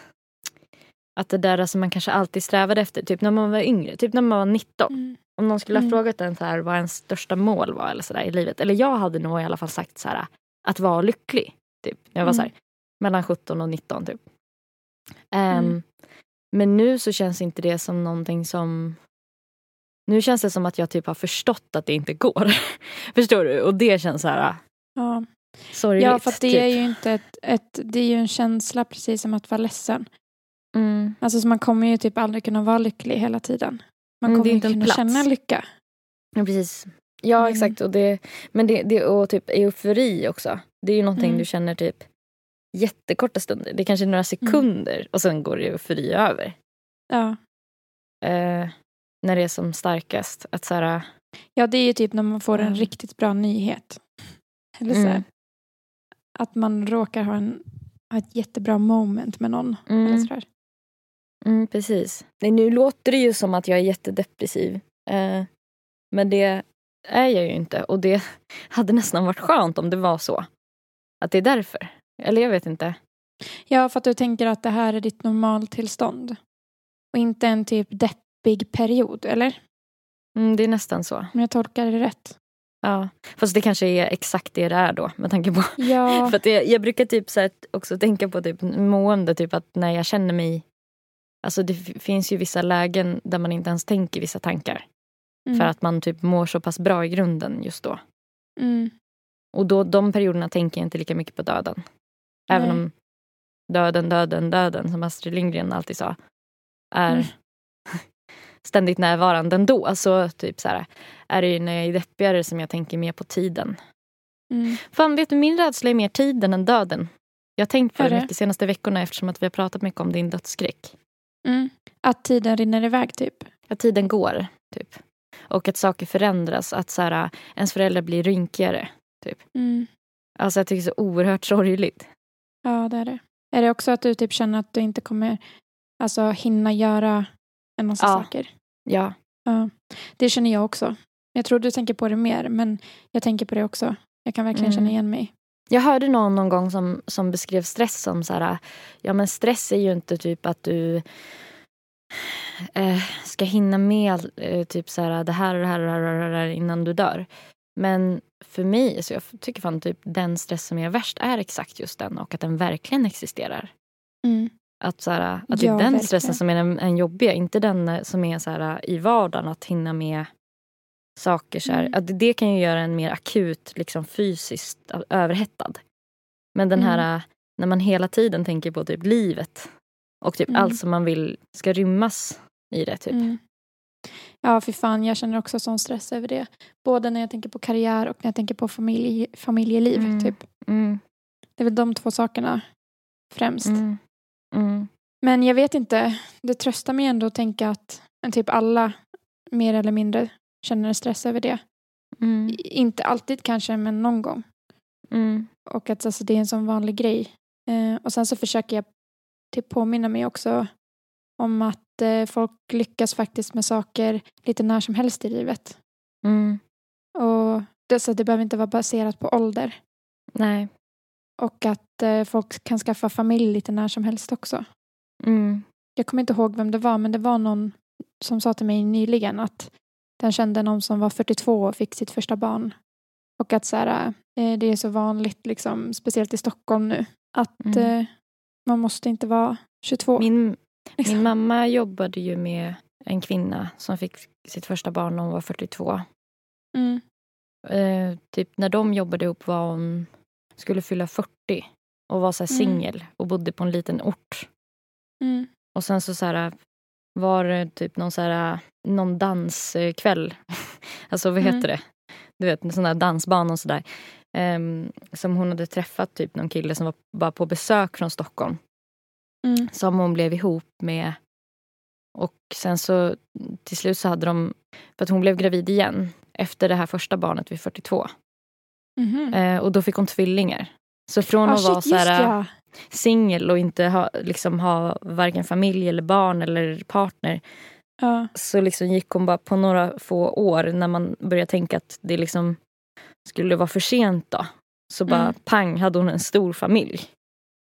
att det där som man kanske alltid strävade efter, typ när man var yngre, typ när man var 19. Mm. Om någon skulle ha Mm. frågat en så här, vad ens största mål var eller så där, i livet. Eller jag hade nog i alla fall sagt så här, att vara lycklig. Typ. Jag var Mm. så här, mellan 17 och 19 typ. Ehm, Mm. Men nu så känns inte det som någonting som... Nu känns det som att jag typ har förstått att det inte går. Förstår du? Och det känns så här Ja. sorgligt. ja, för det typ. är ju inte ett, ett, det är ju en känsla precis som att vara ledsen. Mm. Alltså så man kommer ju typ aldrig kunna vara lycklig hela tiden. Man Mm, kommer ju inte kunna plats. känna lycka. Ja, precis. Ja, Mm. exakt. Och, det, men det, det, och typ eufori också. Det är ju någonting Mm. du känner typ jättekorta stunder. Det är kanske några sekunder och sen går eufori över. Ja. Eh, när det är som starkast. Att så här, ja, det är ju typ när man får en Mm. riktigt bra nyhet. Eller så här, Mm. Att man råkar ha, en, ha ett jättebra moment med någon. Eller mm, sådär. mm, precis. Nej, nu låter det ju som att jag är jättedepressiv. Eh, men det är jag ju inte. Och det hade nästan varit skönt om det var så. Att det är därför. Eller jag vet inte. Ja, för att du tänker att det här är ditt normaltillstånd. Och inte en typ deppig period, eller? Mm, det är nästan så. Om jag tolkar det rätt. Ja. Fast det kanske är exakt det det är då. Med tanke på Ja, För att jag, jag brukar typ så också tänka på typ mående, typ att när jag känner mig... Alltså det finns ju vissa lägen där man inte ens tänker vissa tankar. mm, För att man typ mår så pass bra i grunden just då. mm, Och då, de perioderna tänker jag inte lika mycket på döden. Även om döden, döden, döden, som Astrid Lindgren alltid sa, är Mm. ständigt närvarande ändå. Så typ så här, är det ju när jag är deppigare som jag tänker mer på tiden. mm. Fan, vet du, min rädsla är mer tiden än döden. Jag har tänkt på Är det mycket de senaste veckorna eftersom att vi har pratat mycket om din dödsskräck. Mm. Att tiden rinner iväg typ. Att tiden går, typ. Och att saker förändras. Att så här, ens föräldrar blir rynkigare. Mm. Alltså jag tycker det är så oerhört sorgligt. Ja, det är det. Är det också att du typ känner att du inte kommer alltså, hinna göra en massa Ja. saker? Ja. Ja. Det känner jag också. Jag tror du tänker på det mer, men jag tänker på det också. Jag kan verkligen Mm. känna igen mig. Jag hörde någon någon gång som, som beskrev stress som så här, ja men stress är ju inte typ att du eh, ska hinna med eh, typ så här, det här och det här och det här, och det här innan du dör. Men för mig, så jag tycker fan typ den stress som är värst är exakt just den och att den verkligen existerar. Mm. Att, så här, att det är Ja, den verkligen. stressen som är den, den jobbiga, inte den eh, som är så här, i vardagen att hinna med saker. Så här. Mm. Det kan ju göra en mer akut, liksom fysiskt överhettad. Men den här Mm. äh, när man hela tiden tänker på typ livet och typ Mm. allt som man vill ska rymmas i det. Typ. Ja, för fan, jag känner också sån stress över det. Både när jag tänker på karriär och när jag tänker på familj, familjeliv. Mm. Typ. Mm, Det är väl de två sakerna främst. mm, mm, Men jag vet inte, det tröstar mig ändå att tänka att typ alla mer eller mindre känner stress över det. mm, Inte alltid kanske, men någon gång. mm, Och att alltså, det är en sån vanlig grej. Eh, och sen så försöker jag typ påminna mig också om att eh, folk lyckas faktiskt med saker lite när som helst i livet. mm. Och det, så det behöver inte vara baserat på ålder. Nej. Och att eh, folk kan skaffa familj lite när som helst också. Mm, Jag kommer inte ihåg vem det var, men det var någon som sa till mig nyligen att den kände någon som var 42 och fick sitt första barn. Och att så här, eh, det är så vanligt, liksom, speciellt i Stockholm nu, att Mm. eh, man måste inte vara 22. Min, liksom. min mamma jobbade ju med en kvinna som fick sitt första barn när hon var 42. Mm. Eh, typ när de jobbade ihop var hon, skulle fylla 40 och var så Mm. singel och bodde på en liten ort. Mm. Och sen så, så här, var det typ någon, så här, någon danskväll. alltså vad Mm. heter det? Du vet en sån där dansbana och sådär. Um, som hon hade träffat typ någon kille som var bara på besök från Stockholm. Mm. Som hon blev ihop med. Och sen så till slut så hade de, för att hon blev gravid igen efter det här första barnet vid 42. Mhm. Eh, och då fick hon tvillingar. Så från Ah, att vara shit, så just här, ja. singel och inte ha, liksom ha varken familj eller barn eller partner ja. så liksom gick hon bara på några få år när man börjar tänka att det liksom skulle vara för sent då, så bara Mm. pang hade hon en stor familj.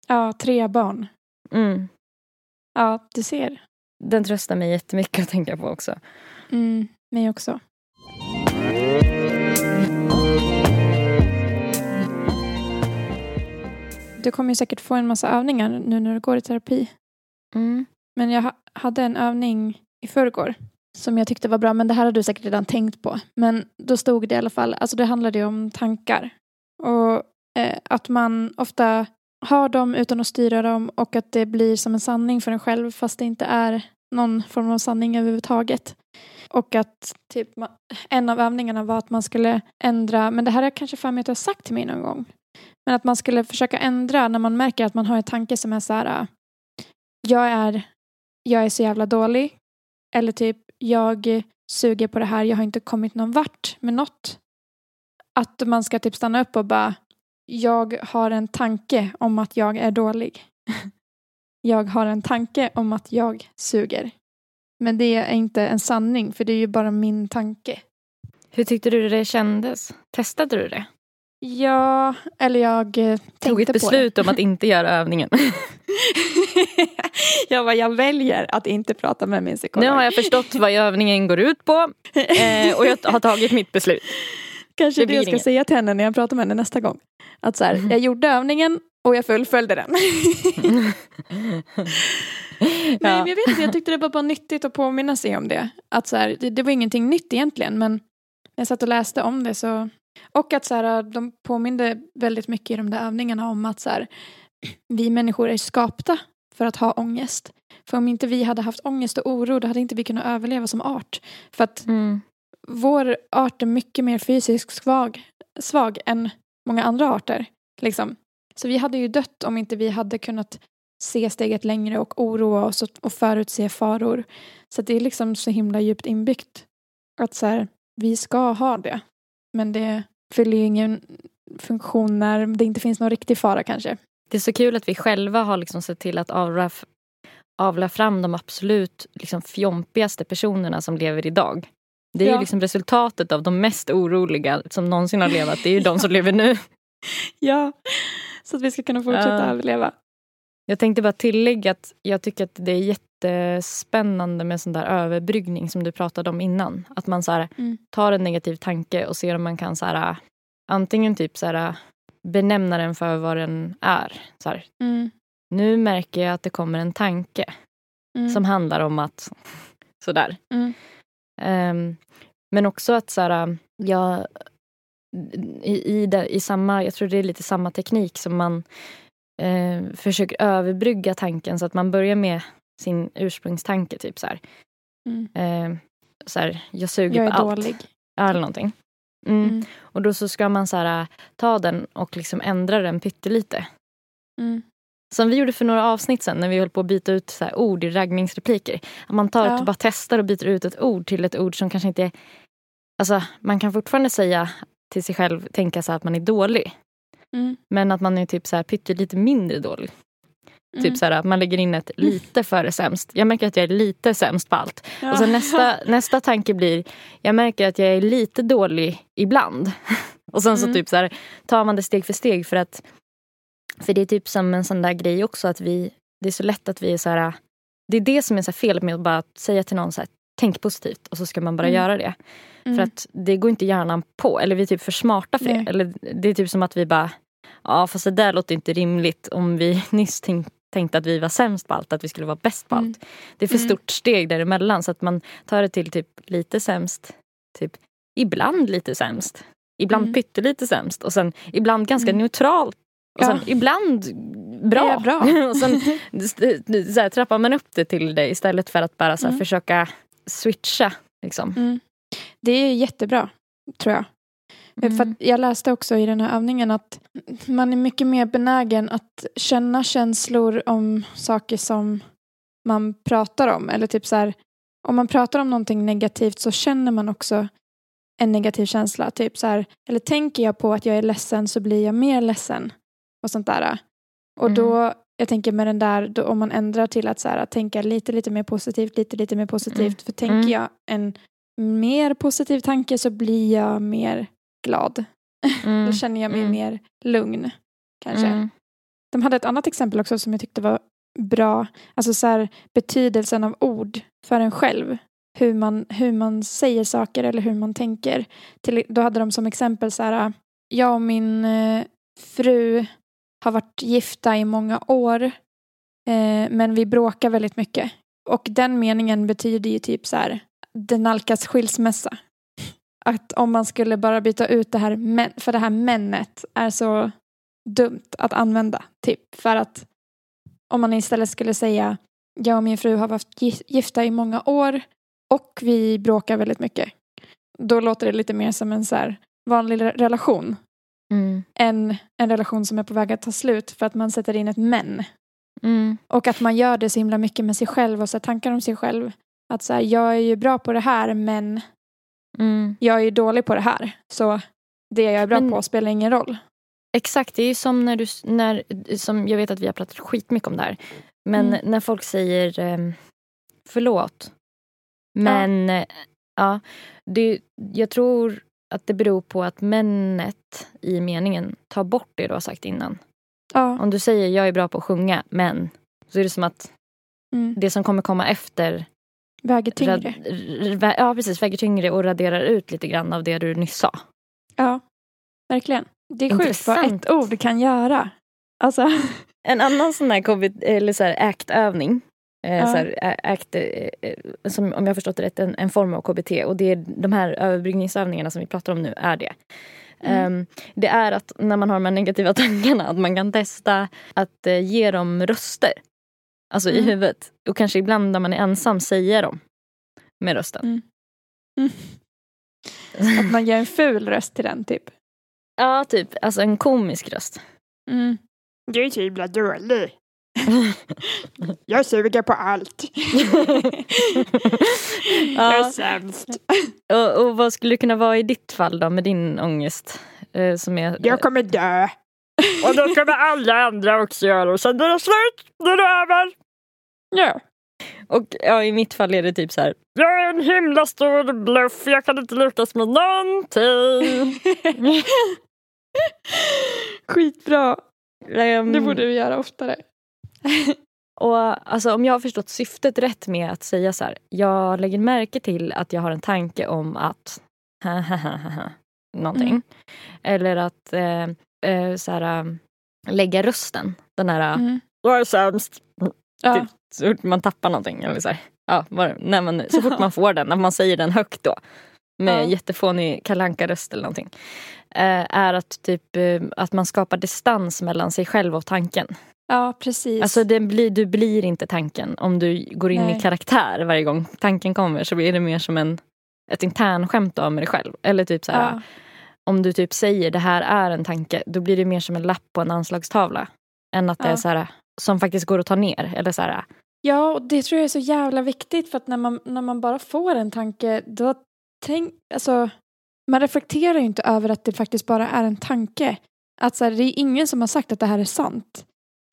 Ja, tre barn. Mm. Ja, du ser. Den tröstar mig jättemycket att tänka på också. Mm, mig också. Du kommer ju säkert få en massa övningar nu när du går i terapi. Mm. Men jag ha- hade en övning i förrgår som jag tyckte var bra, men det här har du säkert redan tänkt på. Men då stod det i alla fall, alltså det handlade ju om tankar. Och eh, att man ofta har dem utan att styra dem och att det blir som en sanning för en själv fast det inte är någon form av sanning överhuvudtaget. Och att typ, en av övningarna var att man skulle ändra, men det här är kanske för mig att du har sagt till mig någon gång. Men att man skulle försöka ändra när man märker att man har en tanke som är så här, jag är, jag är så jävla dålig. Eller typ, jag suger på det här, jag har inte kommit någon vart med något. Att man ska typ stanna upp och bara, jag har en tanke om att jag är dålig. jag har en tanke om att jag suger. Men det är inte en sanning, för det är ju bara min tanke. Hur tyckte du det kändes? Testade du det? Ja, eller jag eh, tänkte Tog ett på beslut om att inte göra övningen. jag bara, jag väljer att inte prata med min psykolog. Nu har jag förstått vad övningen går ut på eh, och jag har tagit mitt beslut. Kanske det det, jag ska inget. säga till henne när jag pratar med henne nästa gång. Att så här, jag gjorde övningen och jag fullföljde den. Nej, men jag vet inte, jag tyckte det var bara nyttigt att påminna sig om det. Att så här, det, det var ingenting nytt egentligen, men när jag satt och läste om det så... Och att så här, de påminde väldigt mycket i de där övningarna om att så här, vi människor är skapta för att ha ångest. För om inte vi hade haft ångest och oro, då hade inte vi kunnat överleva som art. För att Mm vår art är mycket mer fysiskt svag, svag än många andra arter. Liksom. Så vi hade ju dött om inte vi hade kunnat se steget längre och oroa oss och, och förutse faror. Så det är liksom så himla djupt inbyggt att så här, vi ska ha det. Men det fyller ju ingen funktion när det inte finns någon riktig fara kanske. Det är så kul att vi själva har liksom sett till att avla, avla fram de absolut liksom fjompigaste personerna som lever idag. Det är Ja. ju liksom resultatet av de mest oroliga som någonsin har levat. Det är ju de som lever nu. Ja, så att vi ska kunna fortsätta Ja. överleva. Jag tänkte bara tillägga att jag tycker att det är jättespännande med sån där överbryggning som du pratade om innan. Att man så här, Mm. tar en negativ tanke och ser om man kan så här, antingen typ så här, benämna den för vad den är. Så här, Mm. nu märker jag att det kommer en tanke Mm. som handlar om att sådär. Mm. Ehm, men också att så här, jag, i, i, det, i samma, jag tror det är lite samma teknik som man eh, försöker överbrygga tanken så att man börjar med sin ursprungstanke. Typ så här. Mm. Eh, så här, jag suger Jag är på allt. dålig. Ja, Eller någonting. Mm. Mm. Och då så ska man så här, ta den och liksom ändra den pyttelite. Mm. Som vi gjorde för några avsnitt sen när vi höll på att byta ut så ord i raggningsrepliker. Att man tar Ja. ett, bara testar och byter ut ett ord till ett ord som kanske inte är... Alltså man kan fortfarande säga till sig själv, tänka så att man är dålig. Mm. Men att man är typ så här pyttelite mindre dålig. Mm. Typ så här att man lägger in ett lite före sämst. Jag märker att jag är lite sämst på allt. Ja. Och så nästa, nästa tanke blir, jag märker att jag är lite dålig ibland. Och sen så Mm. typ så här, tar man det steg för steg för att för det är typ som en sån där grej också att vi, det är så lätt att vi är så här, det är det som är så fel med att bara säga till någon så här, tänk positivt och så ska man bara Mm. göra det. Mm. För att det går inte hjärnan på, eller vi är typ för smarta för Nej. det. Eller det är typ som att vi bara, ja fast det där låter inte rimligt om vi nyss tänk, tänkte att vi var sämst på allt, att vi skulle vara bäst på Mm. allt. Det är för Mm. stort steg däremellan så att man tar det till typ lite sämst, typ ibland lite sämst, ibland Mm. pyttelite sämst och sen ibland ganska Mm. neutralt. Och Ja. sen ibland bra. Bra. och sen så här, trappar man upp det till det istället för att bara så här, Mm. försöka switcha. Liksom. Mm. Det är jättebra, tror jag. Mm. För jag läste också i den här övningen att man är mycket mer benägen att känna känslor om saker som man pratar om. Eller typ så här, om man pratar om någonting negativt så känner man också en negativ känsla. Typ så här, eller tänker jag på att jag är ledsen så blir jag mer ledsen. Och sånt där. Och Mm. då, jag tänker med den där, då, om man ändrar till att så här, tänka lite, lite mer positivt, lite, lite mer positivt. Mm. För tänker Mm. jag en mer positiv tanke så blir jag mer glad. Mm. Då känner jag mig Mm. mer lugn. Kanske. Mm. De hade ett annat exempel också som jag tyckte var bra. Alltså så här, betydelsen av ord för en själv. Hur man, hur man säger saker eller hur man tänker. Till, då hade de som exempel så här. Jag och min eh, fru har varit gifta i många år. Eh, men vi bråkar väldigt mycket. Och den meningen betyder ju typ så här. Det nalkas skilsmässa. Att om man skulle bara byta ut det här men, för det här männet är så dumt att använda. Typ för att om man istället skulle säga jag och min fru har varit gifta i många år och vi bråkar väldigt mycket. Då låter det lite mer som en så här vanlig relation Mm. än en relation som är på väg att ta slut för att man sätter in ett men. Mm. Och att man gör det så himla mycket med sig själv och så tankar om sig själv. Att så här, jag är ju bra på det här men Mm. jag är ju dålig på det här. Så det jag är bra Men- på spelar ingen roll. Exakt, det är ju som när du, när, som jag vet att vi har pratat skitmycket om det här. Men Mm. när folk säger eh, förlåt. Men ja, ja det, jag tror att det beror på att männet i meningen tar bort det du har sagt innan. Ja. Om du säger jag är bra på att sjunga men så är det som att Mm. det som kommer komma efter Väger tyngre. rad- ja, precis, väger tyngre och raderar ut lite grann av det du nyss sa. Ja, verkligen. Det är sjukt vad ett ord kan göra. Alltså, En annan sån här, COVID, eller så här act-övning. Eh, så här, act, eh, eh, som, om jag har förstått det rätt, en, en form av KBT. Och det är de här överbryggningsövningarna som vi pratar om nu är det. Mm. Ehm, det är att när man har de här negativa tankarna att man kan testa att eh, ge dem röster. Alltså i Mm. huvudet. Och kanske ibland när man är ensam säga dem med rösten. Mm. Mm. att man ger en ful röst till den typ. Ja, typ. Alltså en komisk röst. Mm. Du är så himla dålig. Jag suger på allt. Jag är ja. sämst. och, och vad skulle det kunna vara i ditt fall då med din ångest? Eh, som är, Jag kommer dö. Och det kommer alla andra också göra. Och sen är det slut. Nu är det över. Ja. Och ja, i mitt fall är det typ så här. Jag är en himla stor bluff. Jag kan inte lyckas med någonting. Skitbra. ehm, Det borde vi göra oftare. Och alltså, om jag har förstått syftet rätt med att säga så här. Jag lägger märke till att jag har en tanke om att någonting. Mm. Eller att eh, eh, så här, eh, lägga rösten. Den här, Mm. Jag är sämst. Ja. Typ, så fort man tappar någonting. Eller så här. Ja, var, när man, så fort man får den, när man säger den högt då. Med Ja. jättefånig kalanka röst eller någonting. Eh, är att, typ, eh, att man skapar distans mellan sig själv och tanken. Ja, precis. Alltså det blir, du blir inte tanken om du går in Nej. i karaktär varje gång tanken kommer. Så blir det mer som en, ett internskämt av med dig själv. Eller typ så här, ja. om du typ säger det här är en tanke. Då blir det mer som en lapp på en anslagstavla. Än att det är Ja. så här, som faktiskt går att ta ner. Eller så här, ja, och det tror jag är så jävla viktigt för att när man, när man bara får en tanke då tänk, alltså man reflekterar ju inte över att det faktiskt bara är en tanke. Att så här, det är ingen som har sagt att det här är sant.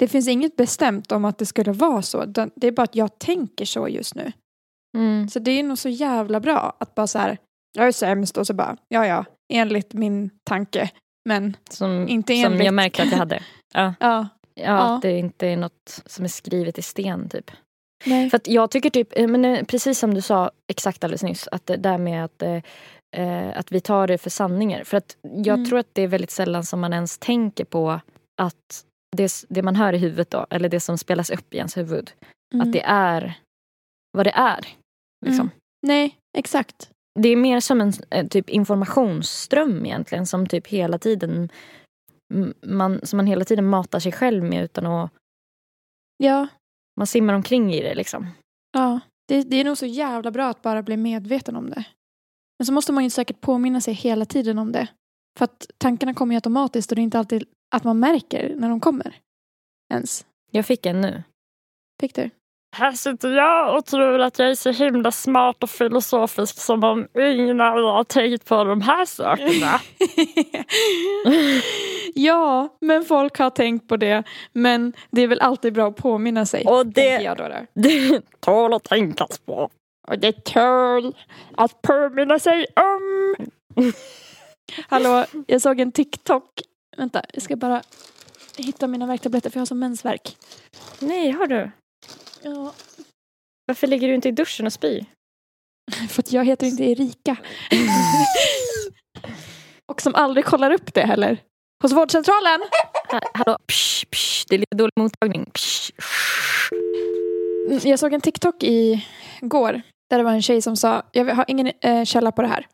Det finns inget bestämt om att det skulle vara så. Det är bara att jag tänker så just nu. mm. Så det är nog så jävla bra att bara så här, jag är sämst och så bara, ja ja, enligt min tanke. Men som, Inte som enligt. jag märkte att jag hade. Ja, ja, ja. Att det inte är något som är skrivet i sten typ. nej. För jag tycker typ, eh, men eh, precis som du sa exakt alldeles nyss, att det där med att, eh, eh, att vi tar det för sanningar. För att jag Mm. tror att det är väldigt sällan som man ens tänker på att det, det man hör i huvudet då, eller det som spelas upp i ens huvud, Mm. att det är vad det är. Liksom. Mm. Nej, exakt. Det är mer som en eh, typ informationsström egentligen som typ hela tiden man, som man hela tiden matar sig själv med utan att Ja, man simmar omkring i det liksom. Ja, det, det är nog så jävla bra att bara bli medveten om det. Men så måste man ju säkert påminna sig hela tiden om det. För att tankarna kommer ju automatiskt och det är inte alltid att man märker när de kommer. Ens. Jag fick en nu. Fick du? Här sitter jag och tror att jag är så himla smart och filosofisk som om ingen er har tänkt på de här sakerna. ja, men folk har tänkt på det. Men det är väl alltid bra att påminna sig. Och det, jag då, då. det Tål att tänkas på. Och det tål att påminna sig om. Hallå, jag såg en TikTok. Vänta, jag ska bara hitta mina värktabletter för jag har som mensvärk. Nej, har du? Ja. Varför ligger du inte i duschen och spyr? För att jag heter inte Erika. Och som aldrig kollar upp det heller. Hos vårdcentralen. Ha- Hallå? Psh, psh, det är lite dålig mottagning. Psh. Mm, Jag såg en TikTok i går där det var en tjej som sa, jag har ingen eh, källa på det här,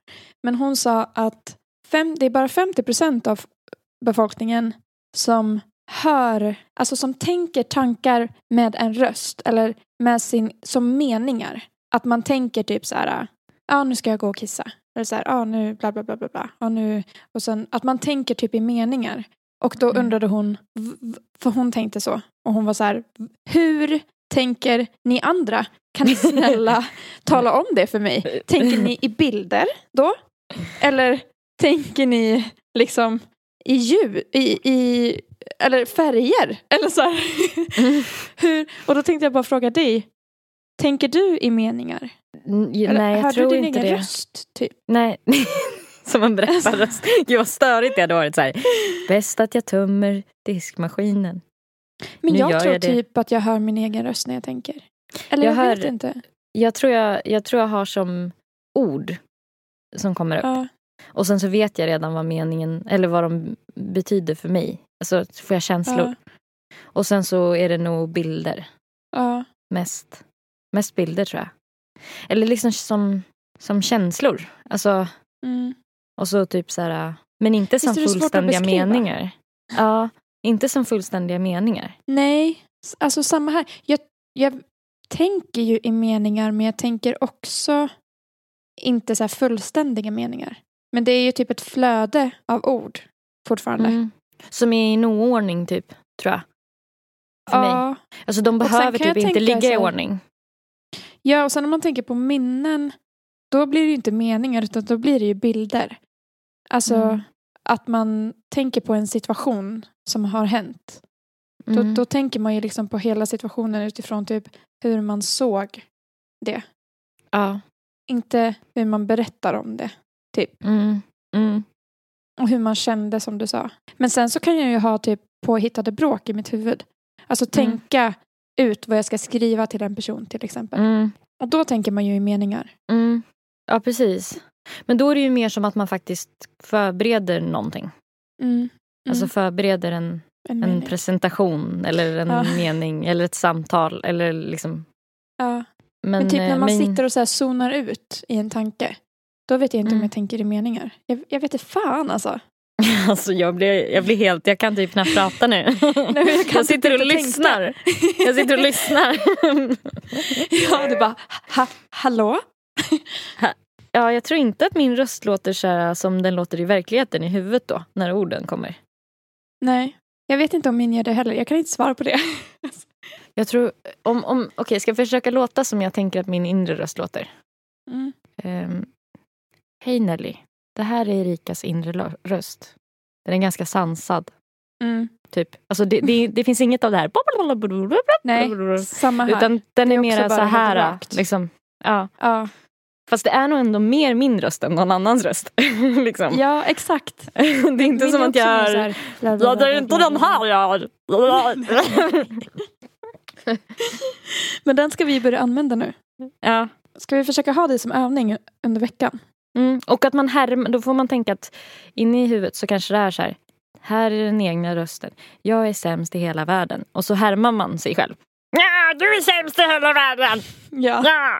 men hon sa att fem, det är bara 50 procent av befolkningen som hör, alltså som tänker tankar med en röst eller med sin, som meningar. Att man tänker typ så här, ja nu ska jag gå och kissa. Eller så här, ja nu bla bla bla bla bla. Ja, nu, och sen att man tänker typ i meningar. Och då Mm. undrade hon, för hon tänkte så. Och hon var så här, hur tänker ni andra? Kan ni snälla tala om det för mig? Tänker ni i bilder då? Eller tänker ni liksom i ljud, i, i eller färger? Eller så här. Hur, och då tänkte jag bara fråga dig, tänker du i meningar? Mm, j- Eller Nej, jag hör tror du din inte egen det. röst? Typ? Nej. Som en berättarröst. Gud vad störigt det hade varit. Så här. Bäst att jag tömmer diskmaskinen. Men Nu jag tror jag det. typ att jag hör min egen röst när jag tänker. Eller Jag jag, hör- vet inte. Jag tror jag, jag tror jag har som ord som kommer upp. Ja, Och sen så vet jag redan vad meningen, eller vad de betyder för mig. Alltså får jag känslor. ja, Och sen så är det nog bilder. ja. Mest. Mest bilder tror jag. Eller liksom som, som känslor. Alltså, Mm. och så typ så här. Men inte som Visst att fullständiga meningar. Ja, inte som fullständiga meningar. Nej, alltså samma här. Jag, jag tänker ju i meningar men jag tänker också inte så här fullständiga meningar. Men det är ju typ ett flöde av ord fortfarande. Mm. Som är i en oordning typ, tror jag. För mig. Ja, Alltså de behöver typ inte ligga i så här- ordning. ja, och sen om man tänker på minnen då blir det ju inte meningar utan då blir det ju bilder. Alltså Mm. att man tänker på en situation som har hänt. Mm. Då, då tänker man ju liksom på hela situationen utifrån typ hur man såg det. Ja. Inte hur man berättar om det. Mm. Mm. Och hur man kände som du sa. Men sen så kan jag ju ha typ påhittade bråk i mitt huvud. Alltså Mm. tänka ut vad jag ska skriva till en person till exempel. Mm. Och då tänker man ju i meningar. Mm. Ja, precis. Men då är det ju mer som att man faktiskt förbereder någonting. Alltså förbereder en, en en presentation eller en Ja. mening eller ett samtal. Eller liksom, ja. men, Men typ när eh, man men- sitter och så här zonar ut i en tanke. Då vet jag inte om Mm. jag tänker i meningar. Jag, jag vet inte fan alltså. Alltså jag blir, jag blir helt, jag kan typ knappt prata nu. Nej, jag kan sitter typ och lyssnar. Jag sitter och lyssnar. Ja, du bara ha, hallå? Ja, jag tror inte att min röst låter så här som den låter i verkligheten i huvudet då, när orden kommer. Nej, jag vet inte om min gör det heller. Jag kan inte svara på det. Jag tror, om, om, okej, ska jag försöka låta som jag tänker att min inre röst låter? Mm. Ehm, Hej Nelly, det här är Erikas inre röst. Den är ganska sansad. Mm. Typ. Alltså det, det, det finns inget av det här. Nej, samma här. Utan den är, är mera så här. Liksom. Ja. ja. Fast det är nog ändå mer min röst än någon annans röst. liksom. ja, exakt. det är inte Min som att jag är... Ja, det är inte den här jag är. Men den ska vi börja använda nu. ja. Ska vi försöka ha det som övning under veckan? Mm. Och att man härmar, då får man tänka att inne i huvudet så kanske det är så här. Här är den egna rösten. Jag är sämst i hela världen. Och så härmar man sig själv. Ja, du är sämst i hela världen! Ja. Ja,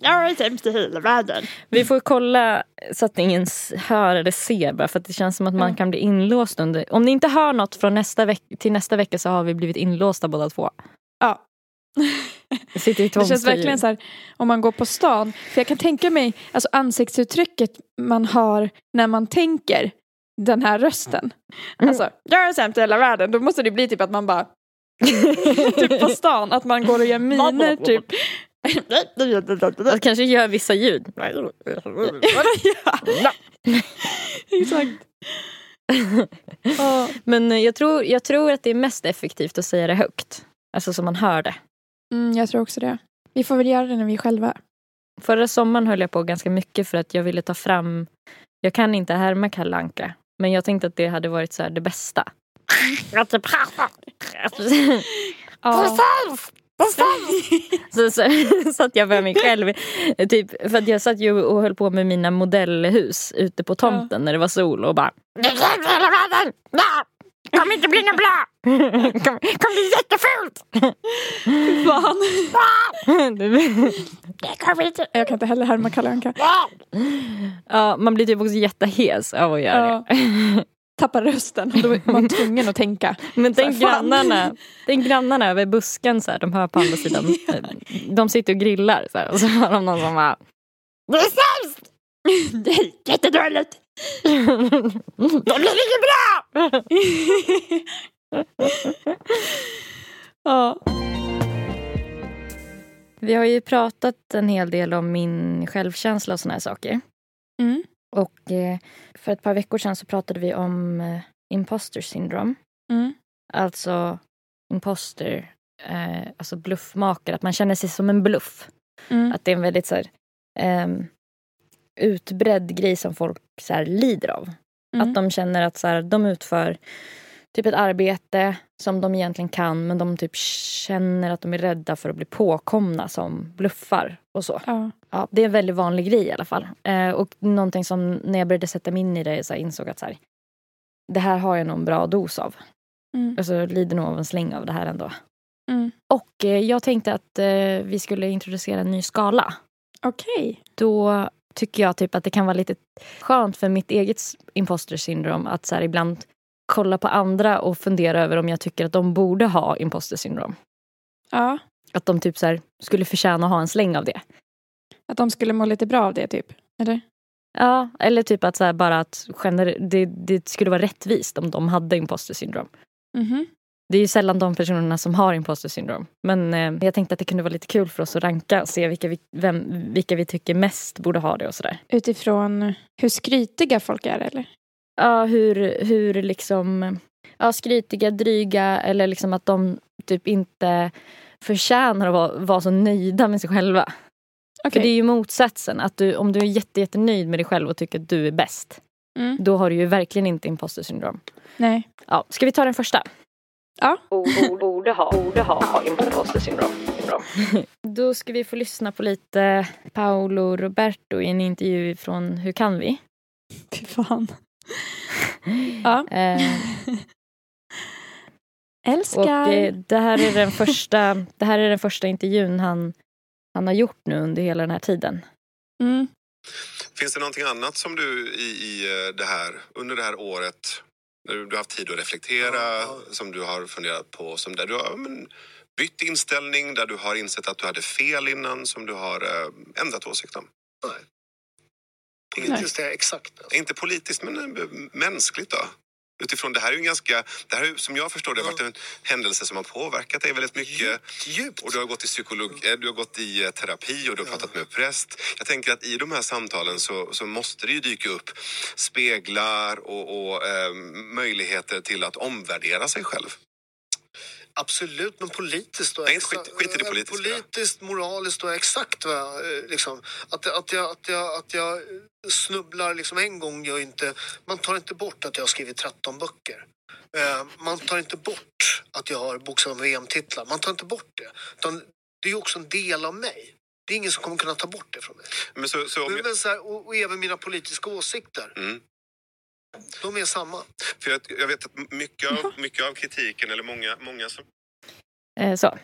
jag är sämst i hela världen. Vi får kolla så att ingen hör eller ser bara för att det känns som att man kan bli inlåst under. Om ni inte hör något från nästa veck- till nästa vecka så har vi blivit inlåsta båda två. ja. Sitter i Det känns verkligen så här om man går på stan. För jag kan tänka mig alltså ansiktsuttrycket man har när man tänker den här rösten. Mm. Alltså, jag är sämst i hela världen. Då måste det bli typ att man bara typ på stan, att man går och gör miner typ. Jag kanske gör vissa ljud. ja, exakt. Men jag tror, jag tror att det är mest effektivt att säga det högt. Alltså så man hör det. Mm, jag tror också det. Vi får väl göra det när vi är själva. Förra sommaren höll jag på ganska mycket för att jag ville ta fram Jag kan inte härma Kalle Anka. Men jag tänkte att det hade varit så här det bästa. Ja. Så, så satt jag för mig själv. Typ, för att jag satt ju och höll på med mina modellhus ute på tomten när det var sol och bara Det! Kommer inte bli något bra! Kommer kommer bli jättefult! Fan. Det kommer inte... Jag kan inte heller härma Kalle Anka. ja, man blir typ också jättehäs av att göra Ja. det. Tappar rösten. Då är man tvungen att tänka. Men tänk här, grannarna, tänk grannarna över busken, så här, de hör på andra sidan. De sitter och grillar så här, och så har de någon som bara Det är sämst! Nej, jättedåligt. Det blir inget bra! Ja. Vi har ju pratat en hel del om min självkänsla och såna här saker. Mm. Och eh, för ett par veckor sedan så pratade vi om eh, imposter syndrome. Mm. Alltså imposter, eh, alltså bluffmakare. Att man känner sig som en bluff. Mm. Att det är en väldigt så här, ehm, utbredd grej som folk så här, lider av. Mm. Att de känner att så här, de utför typ ett arbete som de egentligen kan men de typ känner att de är rädda för att bli påkomna som bluffar och så. Ja. Ja, det är en väldigt vanlig grej i alla fall. Eh, och någonting som när jag började sätta mig in i det så här, insåg att så här, det här har jag nog en bra dos av. Mm. Alltså lider nog av en släng av det här ändå. Mm. Och eh, jag tänkte att eh, vi skulle introducera en ny skala. Okej. Då tycker jag typ att det kan vara lite skönt för mitt eget imposter syndrom att så ibland kolla på andra och fundera över om jag tycker att de borde ha imposter syndrom. Ja. Att de typ så skulle förtjäna att ha en släng av det. Att de skulle må lite bra av det typ. Eller? Ja, eller typ att så bara att gener- det, det skulle vara rättvist om de hade imposter syndrom. Mhm. Det är ju sällan de personerna som har imposter syndrom. Men eh, jag tänkte att det kunde vara lite kul för oss att ranka och se vilka vi, vem, vilka vi tycker mest borde ha det och sådär. Utifrån hur skrytiga folk är eller? Ja, hur, hur liksom ja, skrytiga, dryga eller liksom att de typ inte förtjänar att vara, vara så nöjda med sig själva. Okej. För det är ju motsatsen. Att du, om du är jätte, jättenöjd med dig själv och tycker att du är bäst. Mm. Då har du ju verkligen inte imposter syndrom. Nej. Ja, ska vi ta den första? Ja. Borde ha, borde ha imposter syndrom. Då ska vi få lyssna på lite Paolo Roberto i en intervju från Hur kan vi? Fy fan. Ja. Eh, Älskar. och eh, det här är den första, det här är den första intervjun han, han har gjort nu under hela den här tiden. Mm. Finns det någonting annat som du i, i eh, det här, under det här året, när du, har haft tid att reflektera, som du har funderat på, som där du har ja, men, bytt inställning, där du har insett att du hade fel innan, som du har eh, ändrat åsikt om? Nej. Politiskt är jag exakt. Alltså. Inte politiskt, men eh, mänskligt då? Utifrån det här är ju en ganska, det här är, som jag förstår det, har varit en händelse som har påverkat dig väldigt mycket. Djupt. Och du har gått i psykolog, eh, du har gått i eh, terapi och du har pratat med präst. Jag tänker att i de här samtalen så, så måste det ju dyka upp speglar och, och eh, möjligheter till att omvärdera sig själv. Absolut, men politiskt? Nej, skit- skit i det eh, politiska. Politiskt, moraliskt och exakt vad jag, eh, liksom, att, att, jag, att, jag, att jag snubblar liksom en gång gör inte... Man tar inte bort att jag har skrivit 13 böcker. Eh, Man tar inte bort att jag har bokstavligen VM-titlar. Man tar inte bort det. Utan det är också en del av mig. Det är ingen som kommer kunna ta bort det från mig. Men så, så om Men, men så här, och, och även mina politiska åsikter. mm. De är samma. För jag, jag vet att mycket av, mycket av kritiken, eller många, många som... Eh, så.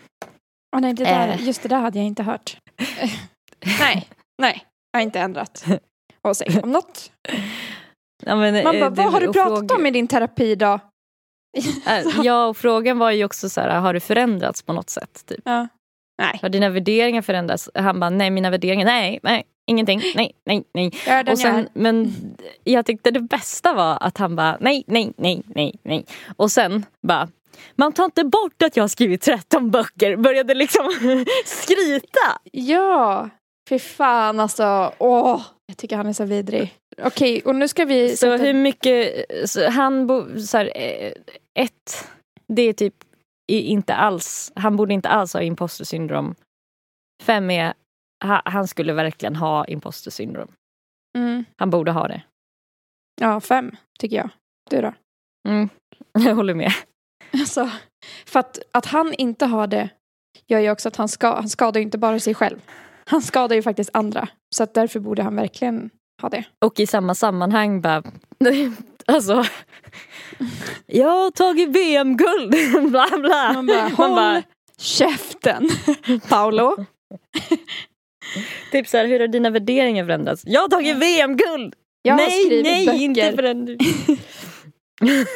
Åh, nej, det där, Eh. just det där hade jag inte hört. Nej, nej. Jag har inte ändrat åsikt om något. Ja, men, Man eh, bara, det- vad har du pratat fråga- om i din terapi då? Eh, Ja, och frågan var ju också så här, har du förändrats på något sätt? Typ? Ja. Nej, Har dina värderingar förändrats? Han bara, nej mina värderingar, nej, nej, ingenting, nej, nej, nej. den Och sen, men jag tyckte det bästa var att han bara, nej, nej, nej, nej, nej. Och sen bara, man tar inte bort att jag har skrivit 13 böcker. Började liksom skryta. Ja, fy fan alltså. Åh, jag tycker han är så vidrig. Okej, och nu ska vi... Så sätta- hur mycket, så han bo, så här, eh, ett, det är typ inte alls, han borde inte alls ha imposter syndrom. Fem är, han skulle verkligen ha imposter syndrom. Mm. Han borde ha det. Ja, fem tycker jag. Du då? Mm, jag håller med. Alltså, för att, att han inte har det gör ju också att han, ska, han skadar inte bara sig själv. Han skadar ju faktiskt andra. Så att därför borde han verkligen ha det. Och i samma sammanhang bara... Alltså... Jag har tagit VM-guld! bla bla. Man bara, håll käften, Paolo. typ så här, hur har dina värderingar förändrats? Jag har tagit VM-guld! Jag har nej, skrivit nej, böcker. inte förrän...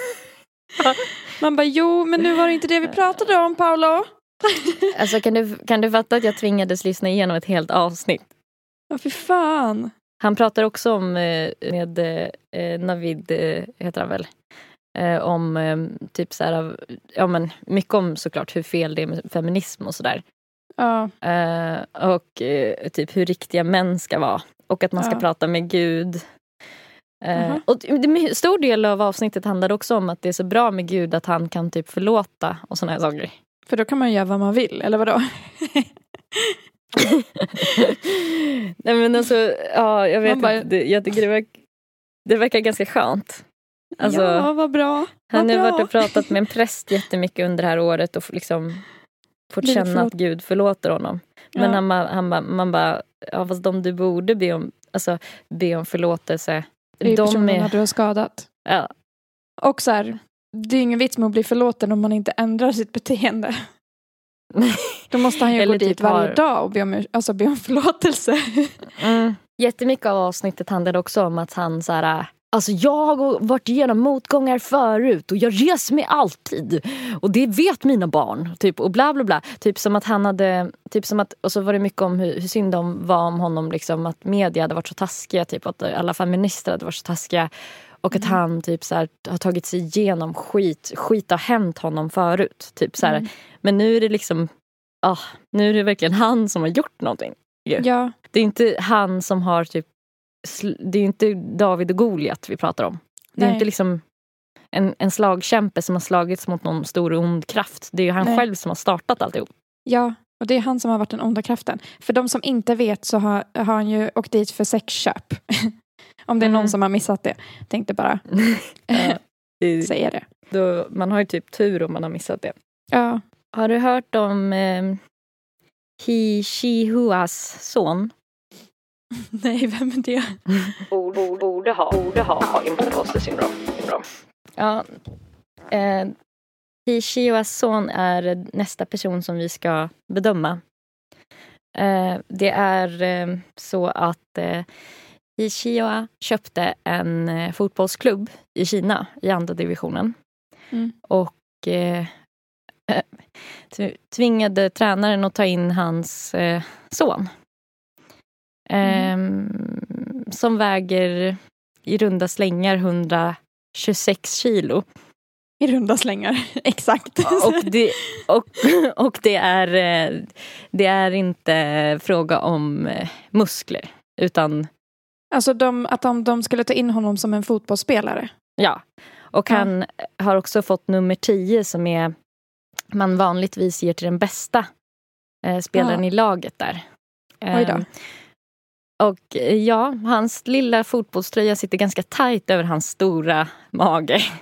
Man bara, jo men nu var det inte det vi pratade om Paolo. Alltså kan du, kan du fatta att jag tvingades lyssna igenom ett helt avsnitt? Ja, fy fan. Han pratar också om, eh, med eh, Navid, eh, heter han väl, eh, om typ så här, ja men mycket om såklart hur fel det är med feminism och sådär. Ja, Eh, och eh, typ hur riktiga män ska vara. Och att man ska Ja. prata med Gud. Eh, Jaha. och det- stor del av avsnittet handlar också om att det är så bra med Gud att han kan typ förlåta och såna här saker. för då kan man göra vad man vill, eller vadå? Nej men alltså, ja jag vet bara- inte. Det, jag tycker det verkar, det verkar ganska skönt. Alltså, ja, vad bra. han vad har bra. varit och pratat med en präst jättemycket under det här året och liksom fått Blivit känna förlåt- att Gud förlåter honom. Men Ja. han, han, ba- man bara, ja fast de du borde be om, alltså, be om förlåtelse. Det är de personerna är, du har skadat. ja, Och så här, det är ingen vits med att bli förlåten om man inte ändrar sitt beteende. Då måste han ju gå dit typ varje har- dag och be om, alltså, be om förlåtelse. mm. Jättemycket av avsnittet handlade också om att han så här, Alltså jag har varit igenom motgångar förut och jag reser mig alltid. Och det vet mina barn. Typ, och bla bla bla. Typ som att han hade, typ som att, och så var det mycket om hur, hur synd de var om honom. Liksom, att media hade varit så taskiga. Typ, att alla feminister hade varit så taskiga. Och att han typ så här, har tagit sig igenom skit. Skit har hänt honom förut. Typ, så. Mm. Men nu är det liksom, ah, nu är det verkligen han som har gjort någonting. Ja, Det är inte han som har typ Det är inte David och Goliat vi pratar om. Det är Nej. inte liksom en, en slagkämpe som har slagits mot någon stor ond kraft. Det är ju han Nej. själv som har startat alltihop. ja, och det är han som har varit den onda kraften. För de som inte vet så har, har han ju åkt dit för sexköp. om det är någon Mm. som har missat det. Tänkte bara Ja, det, säga det. då, man har ju typ tur om man har missat det. Ja, Har du hört om eh, He Shihuas son? nej, vem är det? Borde, borde ha, borde ha imposter syndrom. Ja. Eh, Hishiwas son är nästa person som vi ska bedöma. Eh, det är eh, så att eh, Hishihua köpte en eh, fotbollsklubb i Kina i andra divisionen. Mm. Och eh, tv- tvingade tränaren att ta in hans eh, son. Ehm, som väger i runda slängar 126 kilo. I runda slängar, exakt. Och det, och, och det, är, eh, det är inte fråga om eh, muskler. Utan Alltså de, att de, de skulle ta in honom som en fotbollsspelare. ja. Och Ja. han har också fått nummer 10 som är man vanligtvis ger till den bästa eh, spelaren Ja. i laget där. Ehm, och eh, ja, hans lilla fotbollströja sitter ganska tajt över hans stora mage.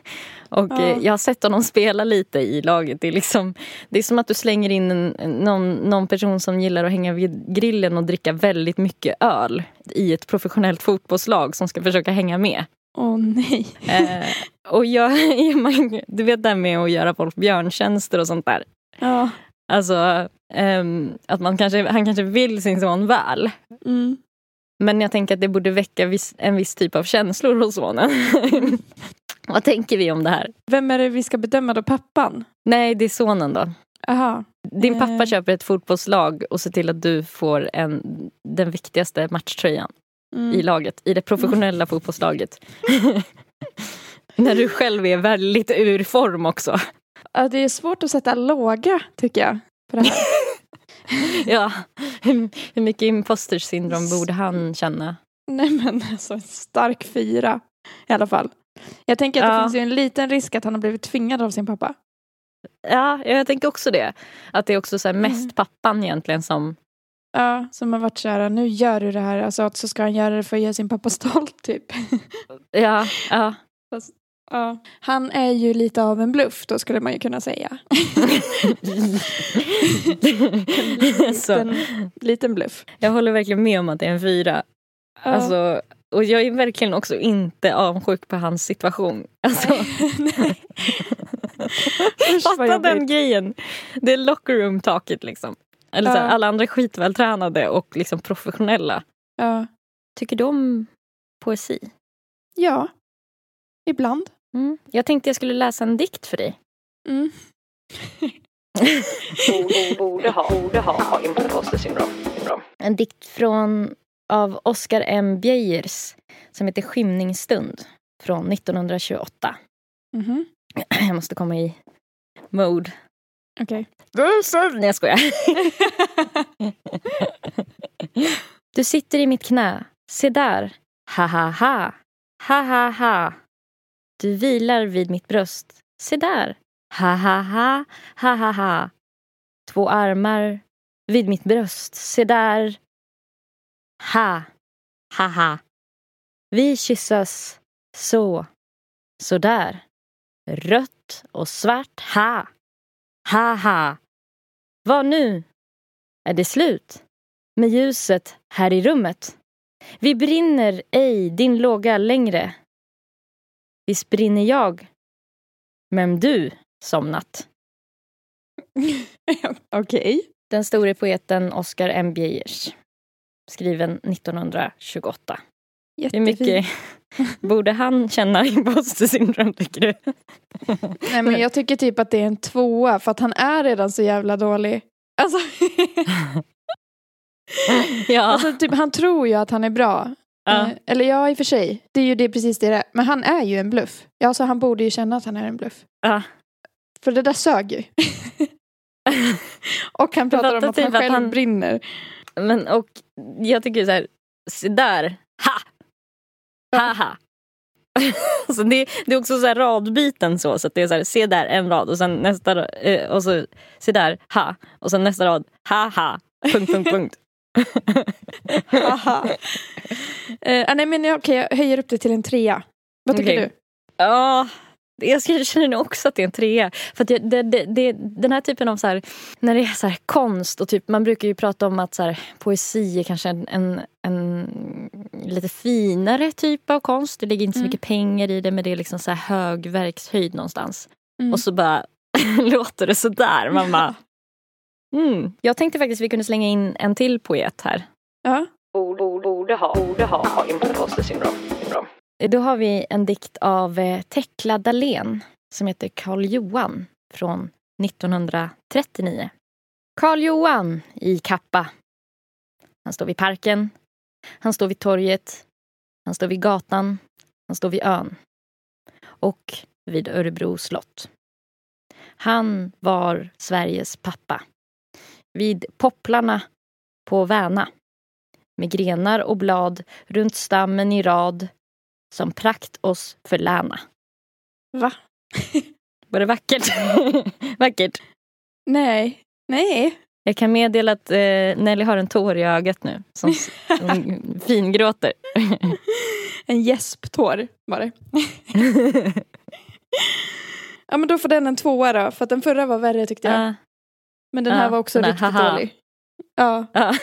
Och Ja. eh, jag har sett honom spela lite i laget. Det är, liksom, det är som att du slänger in en, någon, någon person som gillar att hänga vid grillen och dricka väldigt mycket öl i ett professionellt fotbollslag som ska försöka hänga med. Åh nej. Eh, och jag, du vet det här med att göra folk björntjänster och sånt där. Ja. Alltså ehm, att man kanske, han kanske vill sin son väl. Mm. Men jag tänker att det borde väcka viss, en viss typ av känslor hos sonen. Vad tänker vi om det här? Vem är det vi ska bedöma då? Pappan? Nej, det är sonen då. Aha. Din pappa Eh. köper ett fotbollslag och ser till att du får en, den viktigaste matchtröjan Mm. i laget, i det professionella fotbollslaget. När du själv är väldigt ur form också. Ja, det är svårt att sätta låga tycker jag. På det här. Ja, hur, hur mycket imposter syndrom borde han känna? Nej men alltså en stark fyra i alla fall. Jag tänker att det Ja. finns ju en liten risk att han har blivit tvingad av sin pappa. Ja, jag tänker också det. Att det är också så mest Mm. pappan egentligen som... Ja, som har varit så här, nu gör du det här. Alltså att så ska han göra det för att göra sin pappa stolt typ. Ja, ja. Ja. Han är ju lite av en bluff då skulle man ju kunna säga. Så, liten, liten bluff. jag håller verkligen med om att det är en fyra. Ja. Alltså, och jag är verkligen också inte avundsjuk på hans situation. Alltså, Nej. Fatta den grejen. Det är locker room taket liksom. Eller så här, Ja. alla andra är skitvältränade och liksom professionella. Ja. Tycker om poesi? ja, ibland. Mm. Jag tänkte jag skulle läsa en dikt för dig. Mm. borde ha, borde ha imposter syndrom. En dikt från, av Oscar M. Beijers som heter Skymningsstund från 1928. Mhm. Jag måste komma i mode. Okej. Nej jag skojar. Du sitter i mitt knä. Se där. Ha ha ha. Ha ha ha. Du vilar vid mitt bröst. Se där. Ha ha ha. Ha ha ha. Två armar vid mitt bröst. Se där. Ha. Ha ha. Vi kyssas så. Så där. Rött och svart. Ha. Ha ha. Vad nu? Är det slut? Med ljuset här i rummet? Vi brinner ej din låga längre. Visst brinner jag. Men du somnat. Okej. Den store poeten Oscar M. Beiers. Skriven 1928. Hur Jättefin. mycket borde han känna imposter syndrom tycker du? Nej men jag tycker typ att det är en tvåa för att han är redan så jävla dålig. Alltså, Ja. alltså typ, han tror ju att han är bra. Eh, Eller ja, i och för sig. Det är ju det, precis det det är. Men han är ju en bluff. Ja, så han borde ju känna att han är en bluff. Ja. För det där sög ju. Och han pratar om att typ han att själv han- brinner. Men och jag tycker så här, se där, ha! Ha ha! så det, det är också så här radbyten så, så att det är så här, se där en rad och sen nästa eh, och så se där, ha! Och sen nästa rad, ha ha! Punkt, punkt, punkt. Eh, nej men jag- okej, jag höjer upp det till en trea. Vad tycker Okej. du? Ja, ska- jag känner nog också att det är en trea. För att det, det, det, det, den här typen av så här, när det är så här konst och typ, man brukar ju prata om att så här, poesi är kanske en, en, en lite finare typ av konst. Det ligger inte så Mm. mycket pengar i det men det är liksom så här hög verkshöjd någonstans. Mm. Och så bara låter det sådär. Man bara, mm. Jag tänkte faktiskt vi kunde slänga in en till poet här. Ja. Borde ha, borde ha imposter syndrom. Då har vi en dikt av eh, Tekla Dahlén som heter Karl Johan från 1939. Karl Johan i kappa. Han står vid parken. Han står vid torget. Han står vid gatan. Han står vid ön. Och vid Örebro slott. Han var Sveriges pappa. Vid popplarna på Väna med grenar och blad runt stammen i rad som prakt oss förläna. Va? Var det vackert? vackert. Nej. Nej. Jag kan meddela att eh, Nelly har en tår i ögat nu som, som fingråter. En gäsptår var det. Ja men då får den en tvåa då. För att den förra var värre tyckte jag. Ja, Men den här Ja, var också riktigt haha. dålig. Ja. ja.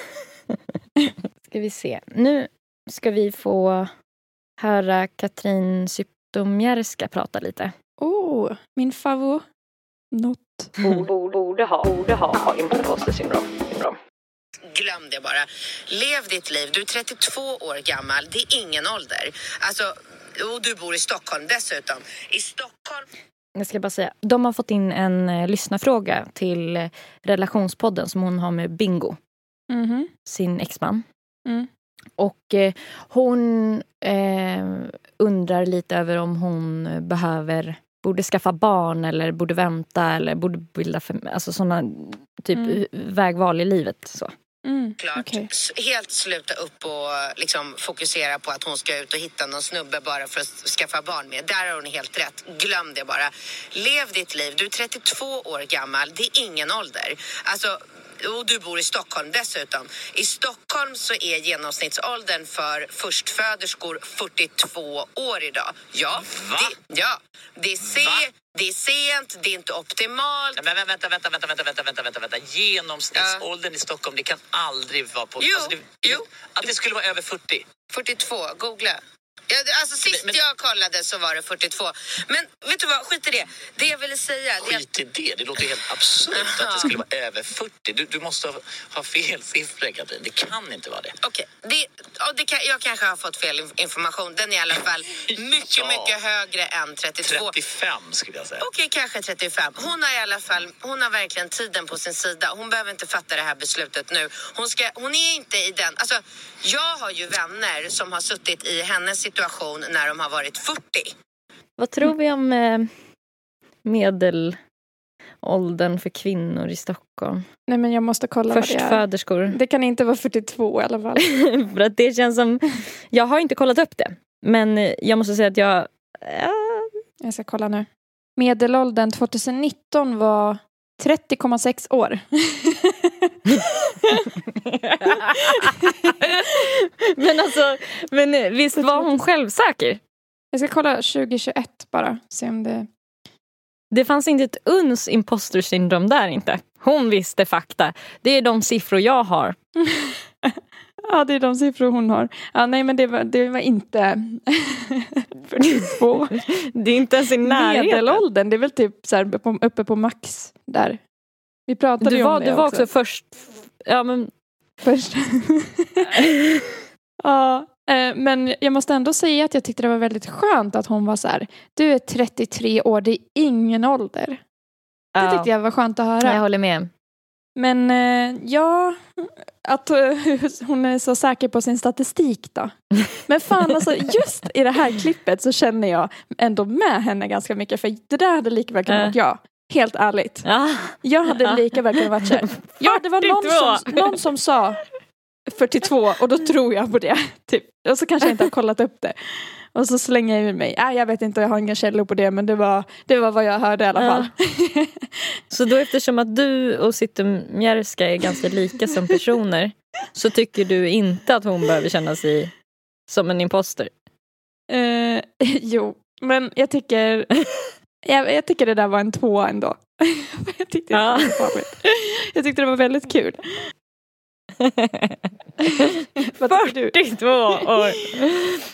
ska vi se. Nu ska vi få höra Katrin Zytomierska prata lite. Oh, min favorit. Not. Borde ha, borde ha imposter syndrom. Glöm det bara. Lev ditt liv. Du är 32 år gammal. Det är ingen ålder. Alltså, och du bor i Stockholm dessutom. I Stockholm Jag ska bara säga, de har fått in en eh, lyssnarfråga till eh, relationspodden som hon har med Bingo, Mhm. sin exman. Mm. Och eh, hon eh, undrar lite över om hon behöver, borde skaffa barn eller borde vänta eller borde bilda, fam- alltså sådana typ Mm. vägval i livet. Så. Mm. klart s- helt sluta upp och liksom fokusera på att hon ska ut och hitta någon snubbe bara för att skaffa barn med. Där har hon helt rätt. Glöm det bara. Lev ditt liv. Du är 32 år gammal. Det är ingen ålder. Alltså, och du bor i Stockholm dessutom. I Stockholm så är genomsnittsåldern för förstföderskor 42 år idag. Ja, Va? Det, ja, det ser... Va? Det är sent, det är inte optimalt. Men, vänta, vänta, vänta, vänta, vänta, vänta, vänta, vänta. Genomsnittsåldern ja. i Stockholm, det kan aldrig vara på... Jo, alltså det, jo. Att det skulle vara över 40? 42, googla. Ja, det- alltså sist Men- jag kollade så var det 42. Men vet du vad, skit i det. Det jag ville säga det Skit i det. Det låter helt absurt att det skulle vara över 40. Du, du måste ha, ha fel siffror, Katrin. Det kan inte vara det. Okej, det, ja, det kan, jag kanske har fått fel in- information. Den är i alla fall mycket, Ja. mycket högre än 32. 35 skulle jag säga. Okej, kanske 35. Hon har i alla fall, hon har verkligen tiden på sin sida. Hon behöver inte fatta det här beslutet nu. Hon, ska, hon är inte i den, alltså jag har ju vänner som har suttit i hennes situation när de har varit 40. Vad tror vi om eh, medelåldern för kvinnor i Stockholm? Nej men jag måste kolla vad det är. Förstföderskor. Det kan inte vara 42 i alla fall. för att det känns som... Jag har inte kollat upp det. Men eh, jag måste säga att jag... Ja, Jag ska kolla nu. Medelåldern 2019 var 30,6 år. men alltså, men eh, visst var hon självsäker? Jag ska kolla 2021 bara. Se om det... Det fanns inte ett uns imposter syndrom där inte. Hon visste fakta. Det är de siffror jag har. Ja, det är de siffror hon har. Ja, nej, men det var, det var inte 42. Det är inte ens i närheten. Medelåldern, det är väl typ så här, uppe på max där. Vi pratade Du ju var, om det du var också först... Ja, men, först. ja, eh, men jag måste ändå säga att jag tyckte det var väldigt skönt att hon var så här. Du är 33 år, det är ingen ålder. Det ja, tyckte jag var skönt att höra. jag håller med. Men eh, ja, att eh, hon är så säker på sin statistik då. Men fan alltså just i det här klippet så känner jag ändå med henne ganska mycket för det där hade lika väl kunnat Äh. jag. Helt ärligt. Ja. Jag hade lika väl kunnat varit här. Ja, det var någon 42. som, någon som sa 42 och då tror jag på det. Typ. Och så kanske jag inte har kollat upp det. Och så slänger jag ur mig. Äh, jag vet inte, jag har inga källor på det men det var, det var vad jag hörde i alla Ja. fall. Så då eftersom att du och Zytomierska är ganska lika som personer så tycker du inte att hon behöver känna sig som en imposter? Eh, jo, men jag tycker jag, jag tycker det där var en tvåa ändå. jag, tyckte det Ja. var farligt. jag tyckte det var väldigt kul. Vad tycker du? 42 år!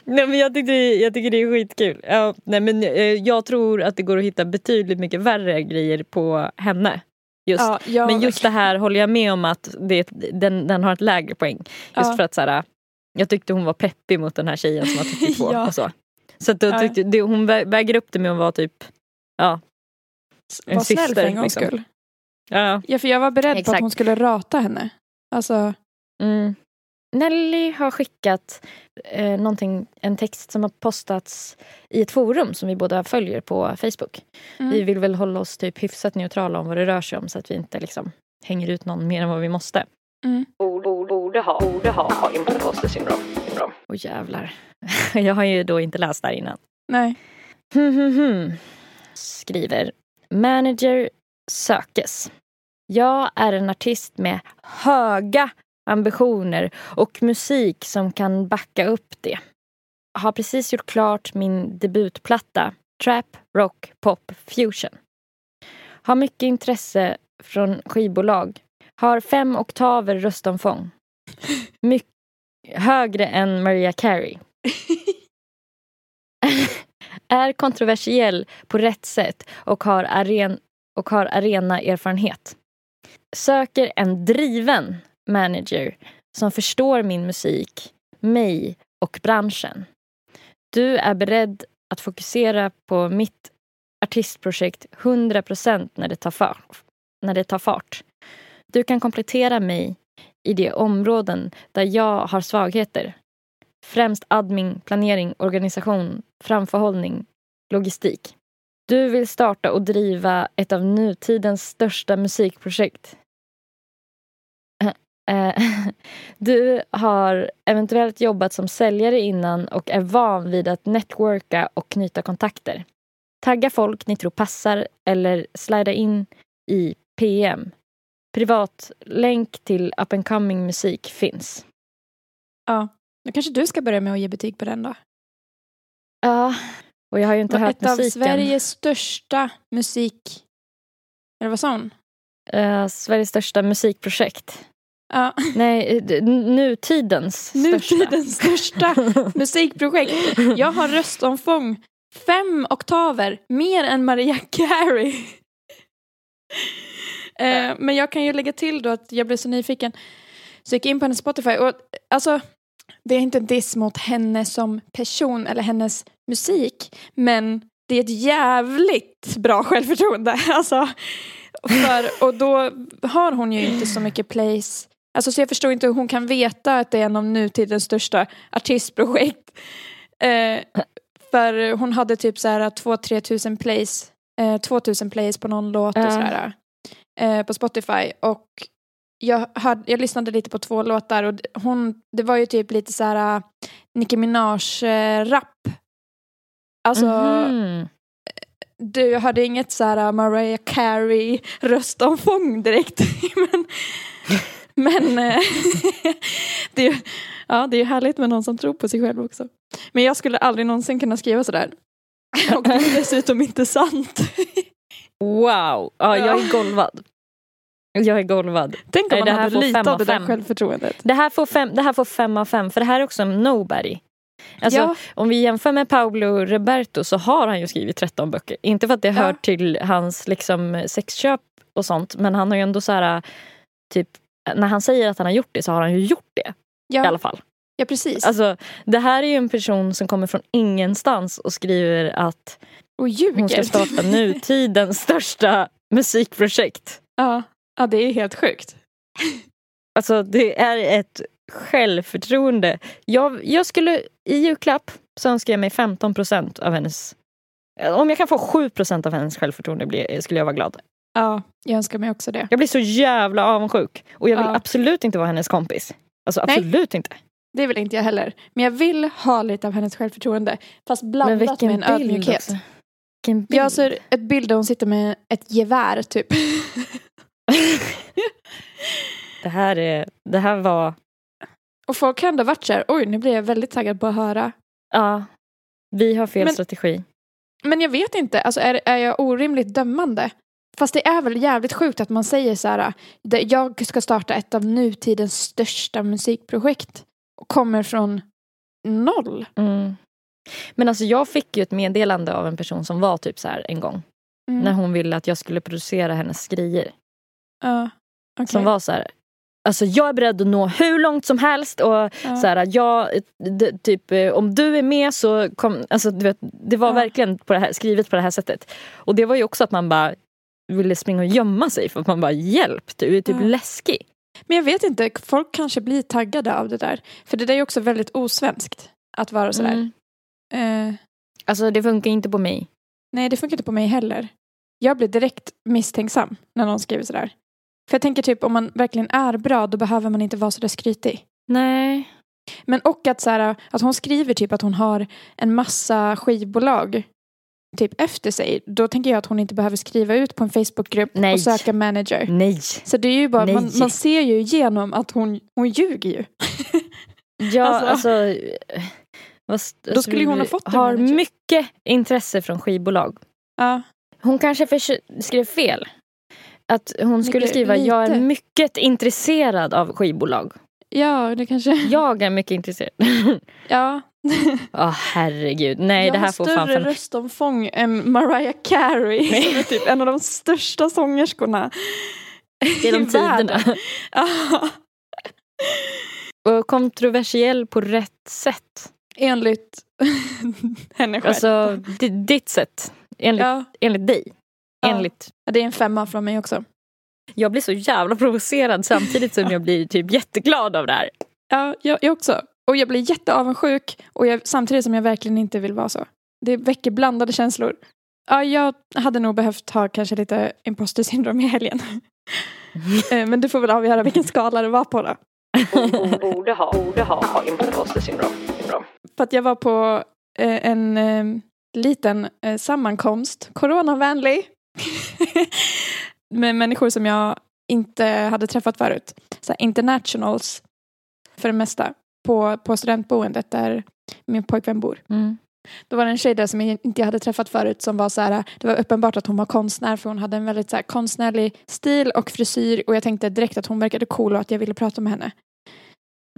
Nej, men jag, tyckte, jag tycker det är skitkul. Ja, nej, men, eh, jag tror att det går att hitta betydligt mycket värre grejer på henne. Just. Ja, jag, men just det här håller jag med om att det, den, den har ett lägre poäng. Just Ja. för att så här, jag tyckte hon var peppig mot den här tjejen som var 32. Ja. och så så att då tyckte, det, hon vä- väger upp det med att vara typ ja, en var snäll för syster, en gångs liksom. skull. ja. Ja, för jag var beredd på Exakt. att hon skulle rata henne. Alltså, Mm. Nelly har skickat eh, någonting, en text som har postats i ett forum som vi båda följer på Facebook. Mm. Vi vill väl hålla oss typ hyfsat neutrala om vad det rör sig om så att vi inte liksom hänger ut någon mer än vad vi måste. Mm. Borde, borde ha, borde ha imposter syndrom. Åh jävlar. Jag har ju då inte läst där innan. nej. Hmm, hmm, hmm. Skriver Manager sökes. Jag är en artist med höga ambitioner och musik som kan backa upp det. Har precis gjort klart min debutplatta Trap, Rock, Pop, Fusion. Har mycket intresse från skivbolag. Har fem oktaver röstomfång. My- högre än Mariah Carey. är kontroversiell på rätt sätt och har, aren- och har arenaerfarenhet. Söker en driven manager som förstår min musik, mig och branschen. Du är beredd att fokusera på mitt artistprojekt 100% när det tar fart. När det tar fart. Du kan komplettera mig i de områden där jag har svagheter. Främst admin, planering, organisation, framförhållning, logistik. Du vill starta och driva ett av nutidens största musikprojekt. Eh, eh, du har eventuellt jobbat som säljare innan och är van vid att networka och knyta kontakter. Tagga folk ni tror passar eller slida in i PM. privatlänk till up and coming musik finns. Ja. Då kanske du ska börja med att ge betyg på den då. Ja, och jag har ju inte hört Ett av musiken. Sveriges största musik... Eller vad sa hon? Eh, Sveriges största musikprojekt. Ja. Nej, nutidens största. Nutidens största musikprojekt. Jag har röstomfång fem oktaver, mer än Mariah Carey. eh, men jag kan ju lägga till då att jag blev så nyfiken. Så jag gick in på hennes Spotify och alltså det är inte en diss mot henne som person eller hennes musik. Men det är ett jävligt bra självförtroende. Alltså, för, och då har hon ju inte så mycket plays. Alltså, så jag förstår inte hur hon kan veta att det är en av nutidens största artistprojekt. Eh, för hon hade typ så här 2-3 tusen plays, eh, 2 tusen plays på någon låt och sådär. Eh, på Spotify. Och jag, hörde, jag lyssnade lite på två låtar och hon, det var ju typ lite så här uh, Nicki Minaj-rap. Alltså, Mhm. du hade inget så här uh, Mariah Carey röstomfång direkt. men men det, är, ja, det är härligt med någon som tror på sig själv också. Men jag skulle aldrig någonsin kunna skriva sådär. Och det är dessutom inte sant. Wow, ja, jag är golvad. Jag är golvad. Tänk om man det här hade lite av det där självförtroendet. Det här, får fem, det här får fem av fem, för det här är också en nobody. Alltså, Ja. Om vi jämför med Paolo Roberto så har han ju skrivit 13 böcker. Inte för att det Ja. hör till hans liksom, sexköp och sånt, men han har ju ändå så här, typ, när han säger att han har gjort det så har han ju gjort det i alla Ja, fall. ja precis. Alltså, det här är ju en person som kommer från ingenstans och skriver att och ljuger. hon ska starta nutidens största musikprojekt. ja. Ja, det är helt sjukt. Alltså det är ett självförtroende. Jag, jag skulle i julklapp så önskar jag mig 15 procent av hennes... Om jag kan få 7 procent av hennes självförtroende blir, skulle jag vara glad. Ja, jag önskar mig också det. Jag blir så jävla avundsjuk. Och jag vill Ja. absolut inte vara hennes kompis. Alltså Nej. absolut inte. Det vill inte jag heller. Men jag vill ha lite av hennes sjllförtroende. Fast blandat med en ödmjukhet. också. Vilken bild. Jag ser ett bild där hon sitter med ett gevär typ. det, här är, det här var... Och folk har ändå varit så här, oj nu blir jag väldigt taggad på att höra. Ja, vi har fel Men- strategi. Men jag vet inte, alltså är, är jag orimligt dömande? Fast det är väl jävligt sjukt att man säger så här, jag ska starta ett av nutidens största musikprojekt. Och kommer från noll. Mm. Men alltså jag fick ju ett meddelande av en person som var typ så här en gång. Mm. När hon ville att jag skulle producera hennes grejer. Ja, okej. Som var så här. Alltså jag är beredd att nå hur långt som helst och Ja. så här, jag, d- typ, eh, om du är med så kom, alltså, du vet, Det var Ja. verkligen på det här, skrivet på det här sättet. Och det var ju också att man bara ville springa och gömma sig för att man bara hjälp, du är typ Ja. läskig. Men jag vet inte, folk kanske blir taggade av det där. För det där är ju också väldigt osvenskt. Att vara sådär. Mm. Eh, Alltså det funkar inte på mig. nej, det funkar inte på mig heller. Jag blir direkt misstänksam när någon skriver sådär. För jag tänker typ om man verkligen är bra då behöver man inte vara sådär skrytig. Nej. Men och att, så här, att hon skriver typ att hon har en massa skivbolag typ efter sig. Då tänker jag att hon inte behöver skriva ut på en Facebookgrupp Nej. och söka manager. Nej. Så det är ju bara, man, man ser ju igenom att hon, hon ljuger ju. Ja, Alltså- alltså... vad, Då skulle ju hon ha fått en Har manager. mycket intresse från skivbolag. Ja, Hon kanske skrev fel. Att hon skulle Mycket- skriva jag är mycket intresserad av skivbolag. ja det kanske... Jag är mycket intresserad. Ja. Åh herregud. Nej jag det här har får större fan fem. röstomfång än Mariah Carey. som är typ en av de största sångerskorna Genom tiderna. Ja, Och kontroversiell på rätt sätt. enligt henne själv. Alltså di- ditt sätt. Enligt, ja, enligt dig. Ja. Enligt. det är en femma från mig också. Jag blir så jävla provocerad samtidigt som jag blir typ jätteglad av det här. Ja, jag, jag också. Och jag blir jätteavundsjuk och jag, samtidigt som jag verkligen inte vill vara så. Det väcker blandade känslor. Ja, jag hade nog behövt ha kanske lite imposter syndrom i helgen. Eh, Men du får väl avgöra vilken skala det var på då. borde ha, borde ha imposter syndrom. För att jag var på eh, en eh, liten sammankomst, coronavänlig, med människor som jag inte hade träffat förut. Så internationals för det mesta på, på studentboendet där min pojkvän bor. Mm. Då var det en tjej där som jag inte hade träffat förut som var så här, det var uppenbart att hon var konstnär för hon hade en väldigt så här, konstnärlig stil och frisyr och jag tänkte direkt att hon verkade cool och att jag ville prata med henne.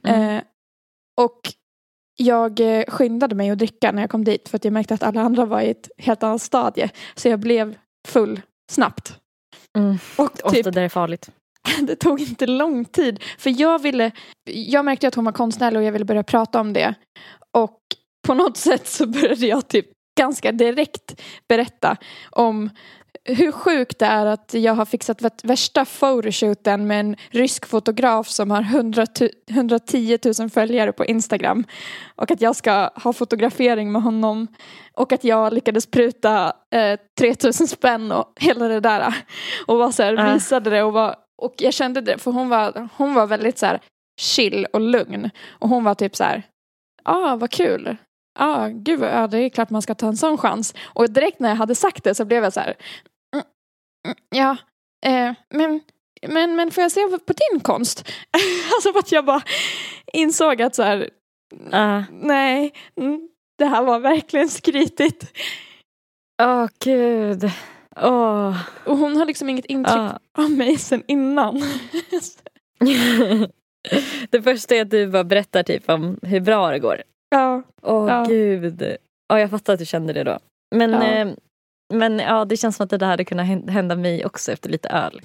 Mm. Eh, och jag eh, skyndade mig att dricka när jag kom dit för att jag märkte att alla andra var i ett helt annat stadie. Så jag blev full snabbt. Mm. Och Ofta typ, det är farligt. det tog inte lång tid. För jag ville, jag märkte att hon var konstnärlig och jag ville börja prata om det. Och på något sätt så började jag typ ganska direkt berätta om hur sjukt det är att jag har fixat värsta photoshooten med en rysk fotograf som har 100 tu- 110 000 följare på Instagram. Och att jag ska ha fotografering med honom. Och att jag lyckades pruta eh, 3 000 spänn och hela det där. Och var så här, visade det och var, och jag kände det för hon var, hon var väldigt så här chill och lugn. Och hon var typ så här, ah vad kul. Ja, ah, gud ja, det är klart man ska ta en sån chans. Och direkt när jag hade sagt det så blev jag så här, ja, eh, men, men, men får jag se på din konst? alltså för att jag bara insåg att så här, Åh, nej, mm, det här var verkligen skrytigt. gud. Åh. Och hon har liksom inget intryck Ja. av mig sen innan. det första är att du bara berättar typ om hur bra det går. ja, Åh Ja. gud. Ja, jag fattar att du kände det då. Men, eh, men ja, det känns som att det där hade kunnat hän- hända mig också efter lite öl.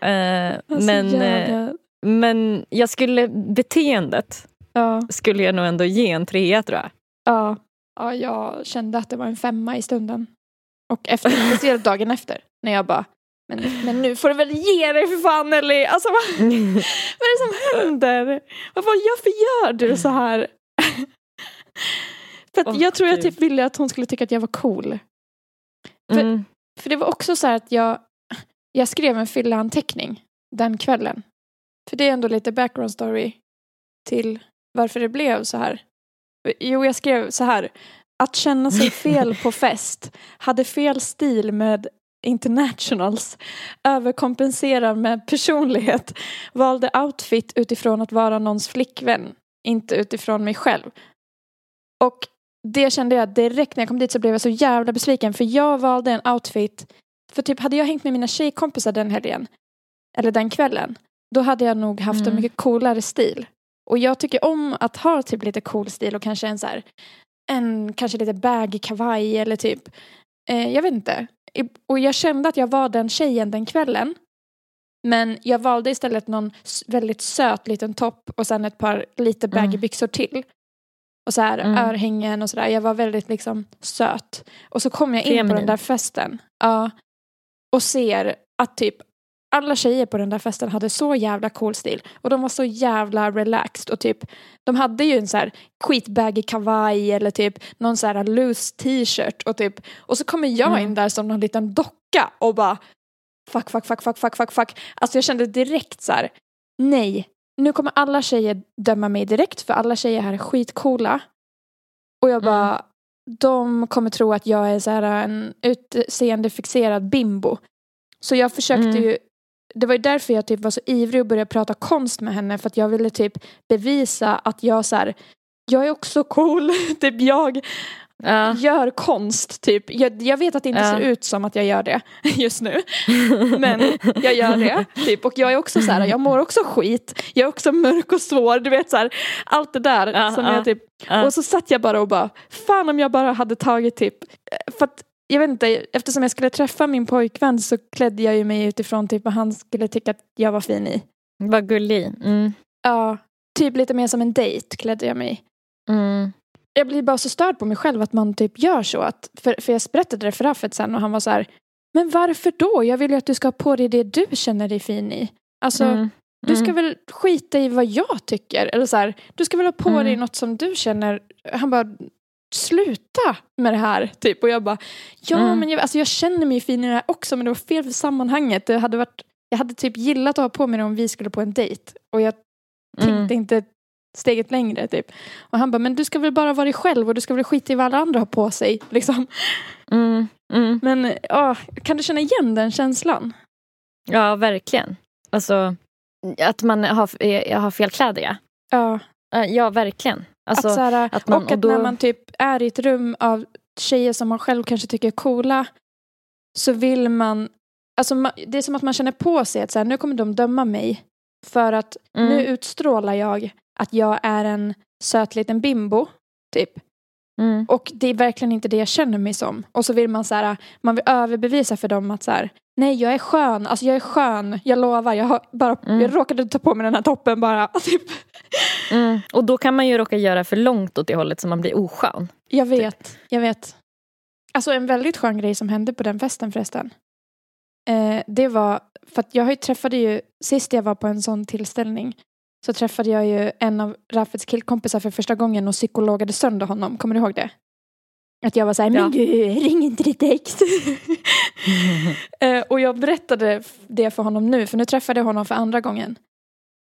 Eh, alltså, men, jävla, men jag skulle, beteendet ja, skulle jag nog ändå ge en trea tror jag. ja, ja, jag kände att det var en femma i stunden. Och efter, speciellt dagen efter, när jag bara men, men nu får du väl ge dig för fan Nelly! Alltså vad, vad är det som händer? Vad, vad, varför gör du så här? För Åh, jag tror jag typ ville att hon skulle tycka att jag var cool. För- Mm. För det var också så här att jag, jag skrev en fylleanteckning den kvällen. För det är ändå lite background story till varför det blev så här. Jo, jag skrev så här. Att känna sig fel på fest. Hade fel stil med internationals. Överkompenserar med personlighet. Valde outfit utifrån att vara någons flickvän. Inte utifrån mig själv. Och det kände jag direkt när jag kom dit så blev jag så jävla besviken. För jag valde en outfit. För typ hade jag hängt med mina tjejkompisar den helgen. Eller den kvällen. Då hade jag nog haft en Mm. mycket coolare stil. Och jag tycker om att ha typ lite cool stil och kanske en så här. En kanske lite baggy kavaj eller typ. Eh, jag vet inte. Och jag kände att jag var den tjejen den kvällen. Men jag valde istället någon väldigt söt liten topp och sen ett par lite baggy Mm. byxor till. Och så här Mm. örhängen och sådär. Jag var väldigt liksom söt. Och så kom jag in på Feminin. den där festen. Ja. Och ser att typ alla tjejer på den där festen hade så jävla cool stil. Och de var så jävla relaxed. Och typ, de hade ju en så här skitbaggy kavaj eller typ någon så här loose t-shirt. Och, typ, och så kommer jag Mm. in där som någon liten docka och bara fuck, fuck, fuck, fuck, fuck, fuck, fuck. Alltså jag kände direkt så här, nej, nu kommer alla tjejer döma mig direkt för alla tjejer här är skitcoola. Och jag bara, de kommer tro att jag är så här en utseendefixerad bimbo. Så jag försökte Mm. ju, det var ju därför jag typ var så ivrig att börja prata konst med henne för att jag ville typ bevisa att jag så här, jag är också cool, typ jag Ja. gör konst typ. Jag, jag vet att det inte Ja. ser ut som att jag gör det just nu. Men jag gör det. Typ. Och jag är också så här, jag mår också skit. Jag är också mörk och svår. Du vet så här, allt det där. Ja, som ja. jag typ. Och så satt jag bara och bara, fan om jag bara hade tagit typ, för att jag vet inte, eftersom jag skulle träffa min pojkvän så klädde jag ju mig utifrån typ vad han skulle tycka att jag var fin i. Vad gullig. Mm. Ja, typ lite mer som en dejt klädde jag mig. Mm. Jag blir bara så störd på mig själv att man typ gör så. Att, för, för jag berättade det för Raffet sen och han var så här, men varför då? Jag vill ju att du ska ha på dig det du känner dig fin i. Alltså, Mm. du ska Mm. väl skita i vad jag tycker. Eller så här, du ska väl ha på Mm. dig något som du känner. Han bara, sluta med det här. Typ. Och jag bara, ja Mm. men jag, alltså, jag känner mig fin i det här också men det var fel för sammanhanget. Det hade varit, jag hade typ gillat att ha på mig det om vi skulle på en dejt. Och jag tänkte Mm. inte steget längre typ. Och han bara, men du ska väl bara vara dig själv och du ska väl skita i vad alla andra har på sig. Liksom. Mm. Mm. Men åh, kan du känna igen den känslan? Ja, verkligen. Alltså, att man har, eh, har fel kläder, ja. Ja. Ja, verkligen. Alltså, att så här, att man- och att och då- när man typ är i ett rum av tjejer som man själv kanske tycker är coola så vill man, alltså det är som att man känner på sig att så här, nu kommer de döma mig för att Mm. nu utstrålar jag att jag är en söt liten bimbo, typ. mm, Och det är verkligen inte det jag känner mig som. Och så vill man så här, man vill överbevisa för dem att så här, nej jag är skön, alltså jag är skön, jag lovar, jag, har bara, Mm. jag råkade ta på mig den här toppen bara. Typ. mm. Och då kan man ju råka göra för långt åt det hållet så man blir oskön. Jag vet, jag vet. Alltså en väldigt skön grej som hände på den festen förresten. Eh, det var, för att jag träffade ju, sist jag var på en sån tillställning så träffade jag ju en av Raffets killkompisar för första gången och psykologade sönder honom. Kommer du ihåg det? Att jag var så här, Ja. men gud, ring inte ditt ex. eh, och jag berättade det för honom nu, för nu träffade jag honom för andra gången.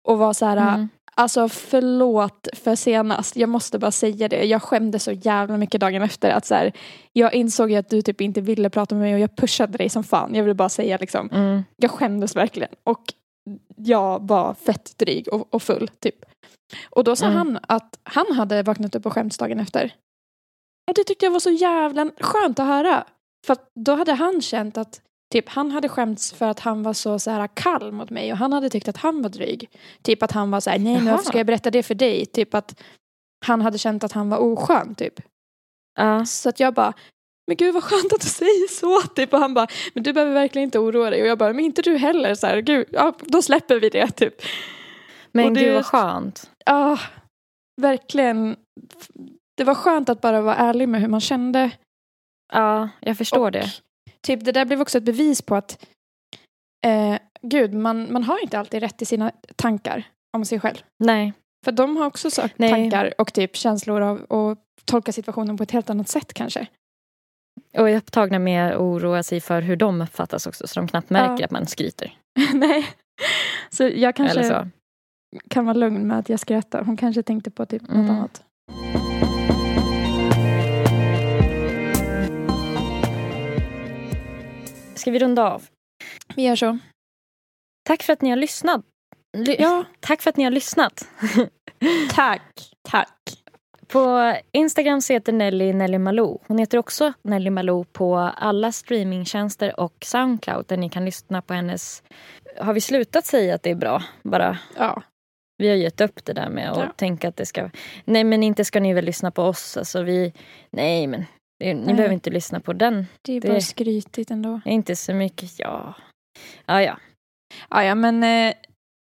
Och var så här, Mm. Alltså förlåt för senast. Jag måste bara säga det. Jag skämdes så jävla mycket dagen efter. att så här, Jag insåg ju att du typ inte ville prata med mig och jag pushade dig som fan. Jag ville bara säga liksom. Mm. Jag skämdes verkligen. Och jag var fett dryg och, och full typ. Och då sa Mm. han att han hade vaknat upp och skämts dagen efter. Och det tyckte jag var så jävla skönt att höra. För att då hade han känt att Typ han hade skämts för att han var så, så här kall mot mig och han hade tyckt att han var dryg. Typ att han var så här, nej men Jaha. varför ska jag berätta det för dig? Typ att han hade känt att han var oskön typ. Ja. Så att jag bara, men gud vad skönt att du säger så. Typ. Och han bara, men du behöver verkligen inte oroa dig. Och jag bara, men inte du heller. Så här, gud, ja, då släpper vi det typ. Men Och det- gud vad skönt. Ja, verkligen. Det var skönt att bara vara ärlig med hur man kände. Ja, jag förstår Och det. Typ det där blev också ett bevis på att eh, gud, man, man har inte alltid rätt i sina tankar om sig själv. Nej. För de har också sökt Nej. tankar och typ känslor av och tolka situationen på ett helt annat sätt kanske. Och är upptagna med att oroa sig för hur de uppfattas också så de knappt märker Ja. att man skryter. Nej. Så jag kanske så. kan vara lugn med att jag skrattar. Hon kanske tänkte på typ något Mm. annat. Ska vi runda av? Vi gör så. Tack för att ni har lyssnat. Ly- Ja, Tack för att ni har lyssnat. tack. Tack. På Instagram så heter Nelly Nelly Malou. Hon heter också Nelly Malou på alla streamingtjänster och Soundcloud där ni kan lyssna på hennes... Har vi slutat säga att det är bra? Bara Ja. Vi har gett upp det där med att Ja. tänka att det ska... Nej men inte ska ni väl lyssna på oss. Alltså vi... Nej men ni Nej. behöver inte lyssna på den. Det är Det- bara skrytigt ändå. Inte så mycket... Ja. Ja ja. Ja, ja men eh,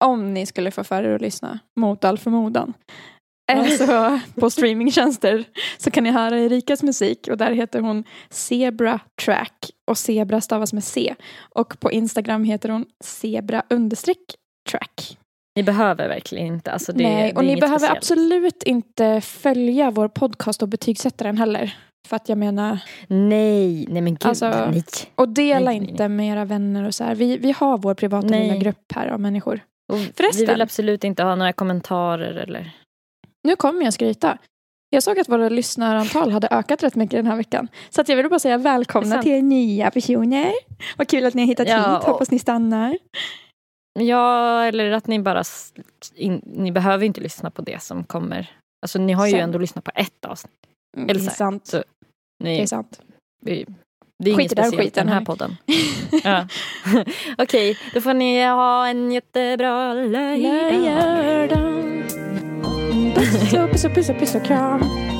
om ni skulle få för er att lyssna mot all förmodan. Eh, så på streamingtjänster så kan ni höra Erikas musik och där heter hon Zebra Track och Zebra stavas med C. Och på Instagram heter hon Zebra understreck track. Ni behöver verkligen inte. Alltså det, Nej, det och ni behöver speciellt. absolut inte följa vår podcast och betygsätta den heller. För att jag menar, Nej, nej men gud. Alltså, nej. och dela Nej, nej, inte med era vänner och så här. Vi, vi har vår privata lilla grupp här av människor. Och Vi Förresten. vill absolut inte ha några kommentarer eller... Nu kommer jag skryta. Jag såg att våra lyssnarantal hade ökat rätt mycket den här veckan. Så att jag vill bara säga välkomna till er nya personer. Vad kul att ni har hittat Ja, hit. och- Hoppas ni stannar. Ja, eller att ni bara... In, ni behöver inte lyssna på det som kommer. Alltså ni har ju Sen. ändå lyssnat på ett avsnitt. Mm, Eller det är sant. Så- Ni, Det är sant. vi, det är Skit inget speciellt skiten, den här hörni. podden. Ja. Okej, då får ni ha en jättebra lördag. Så puss och puss och puss och kram.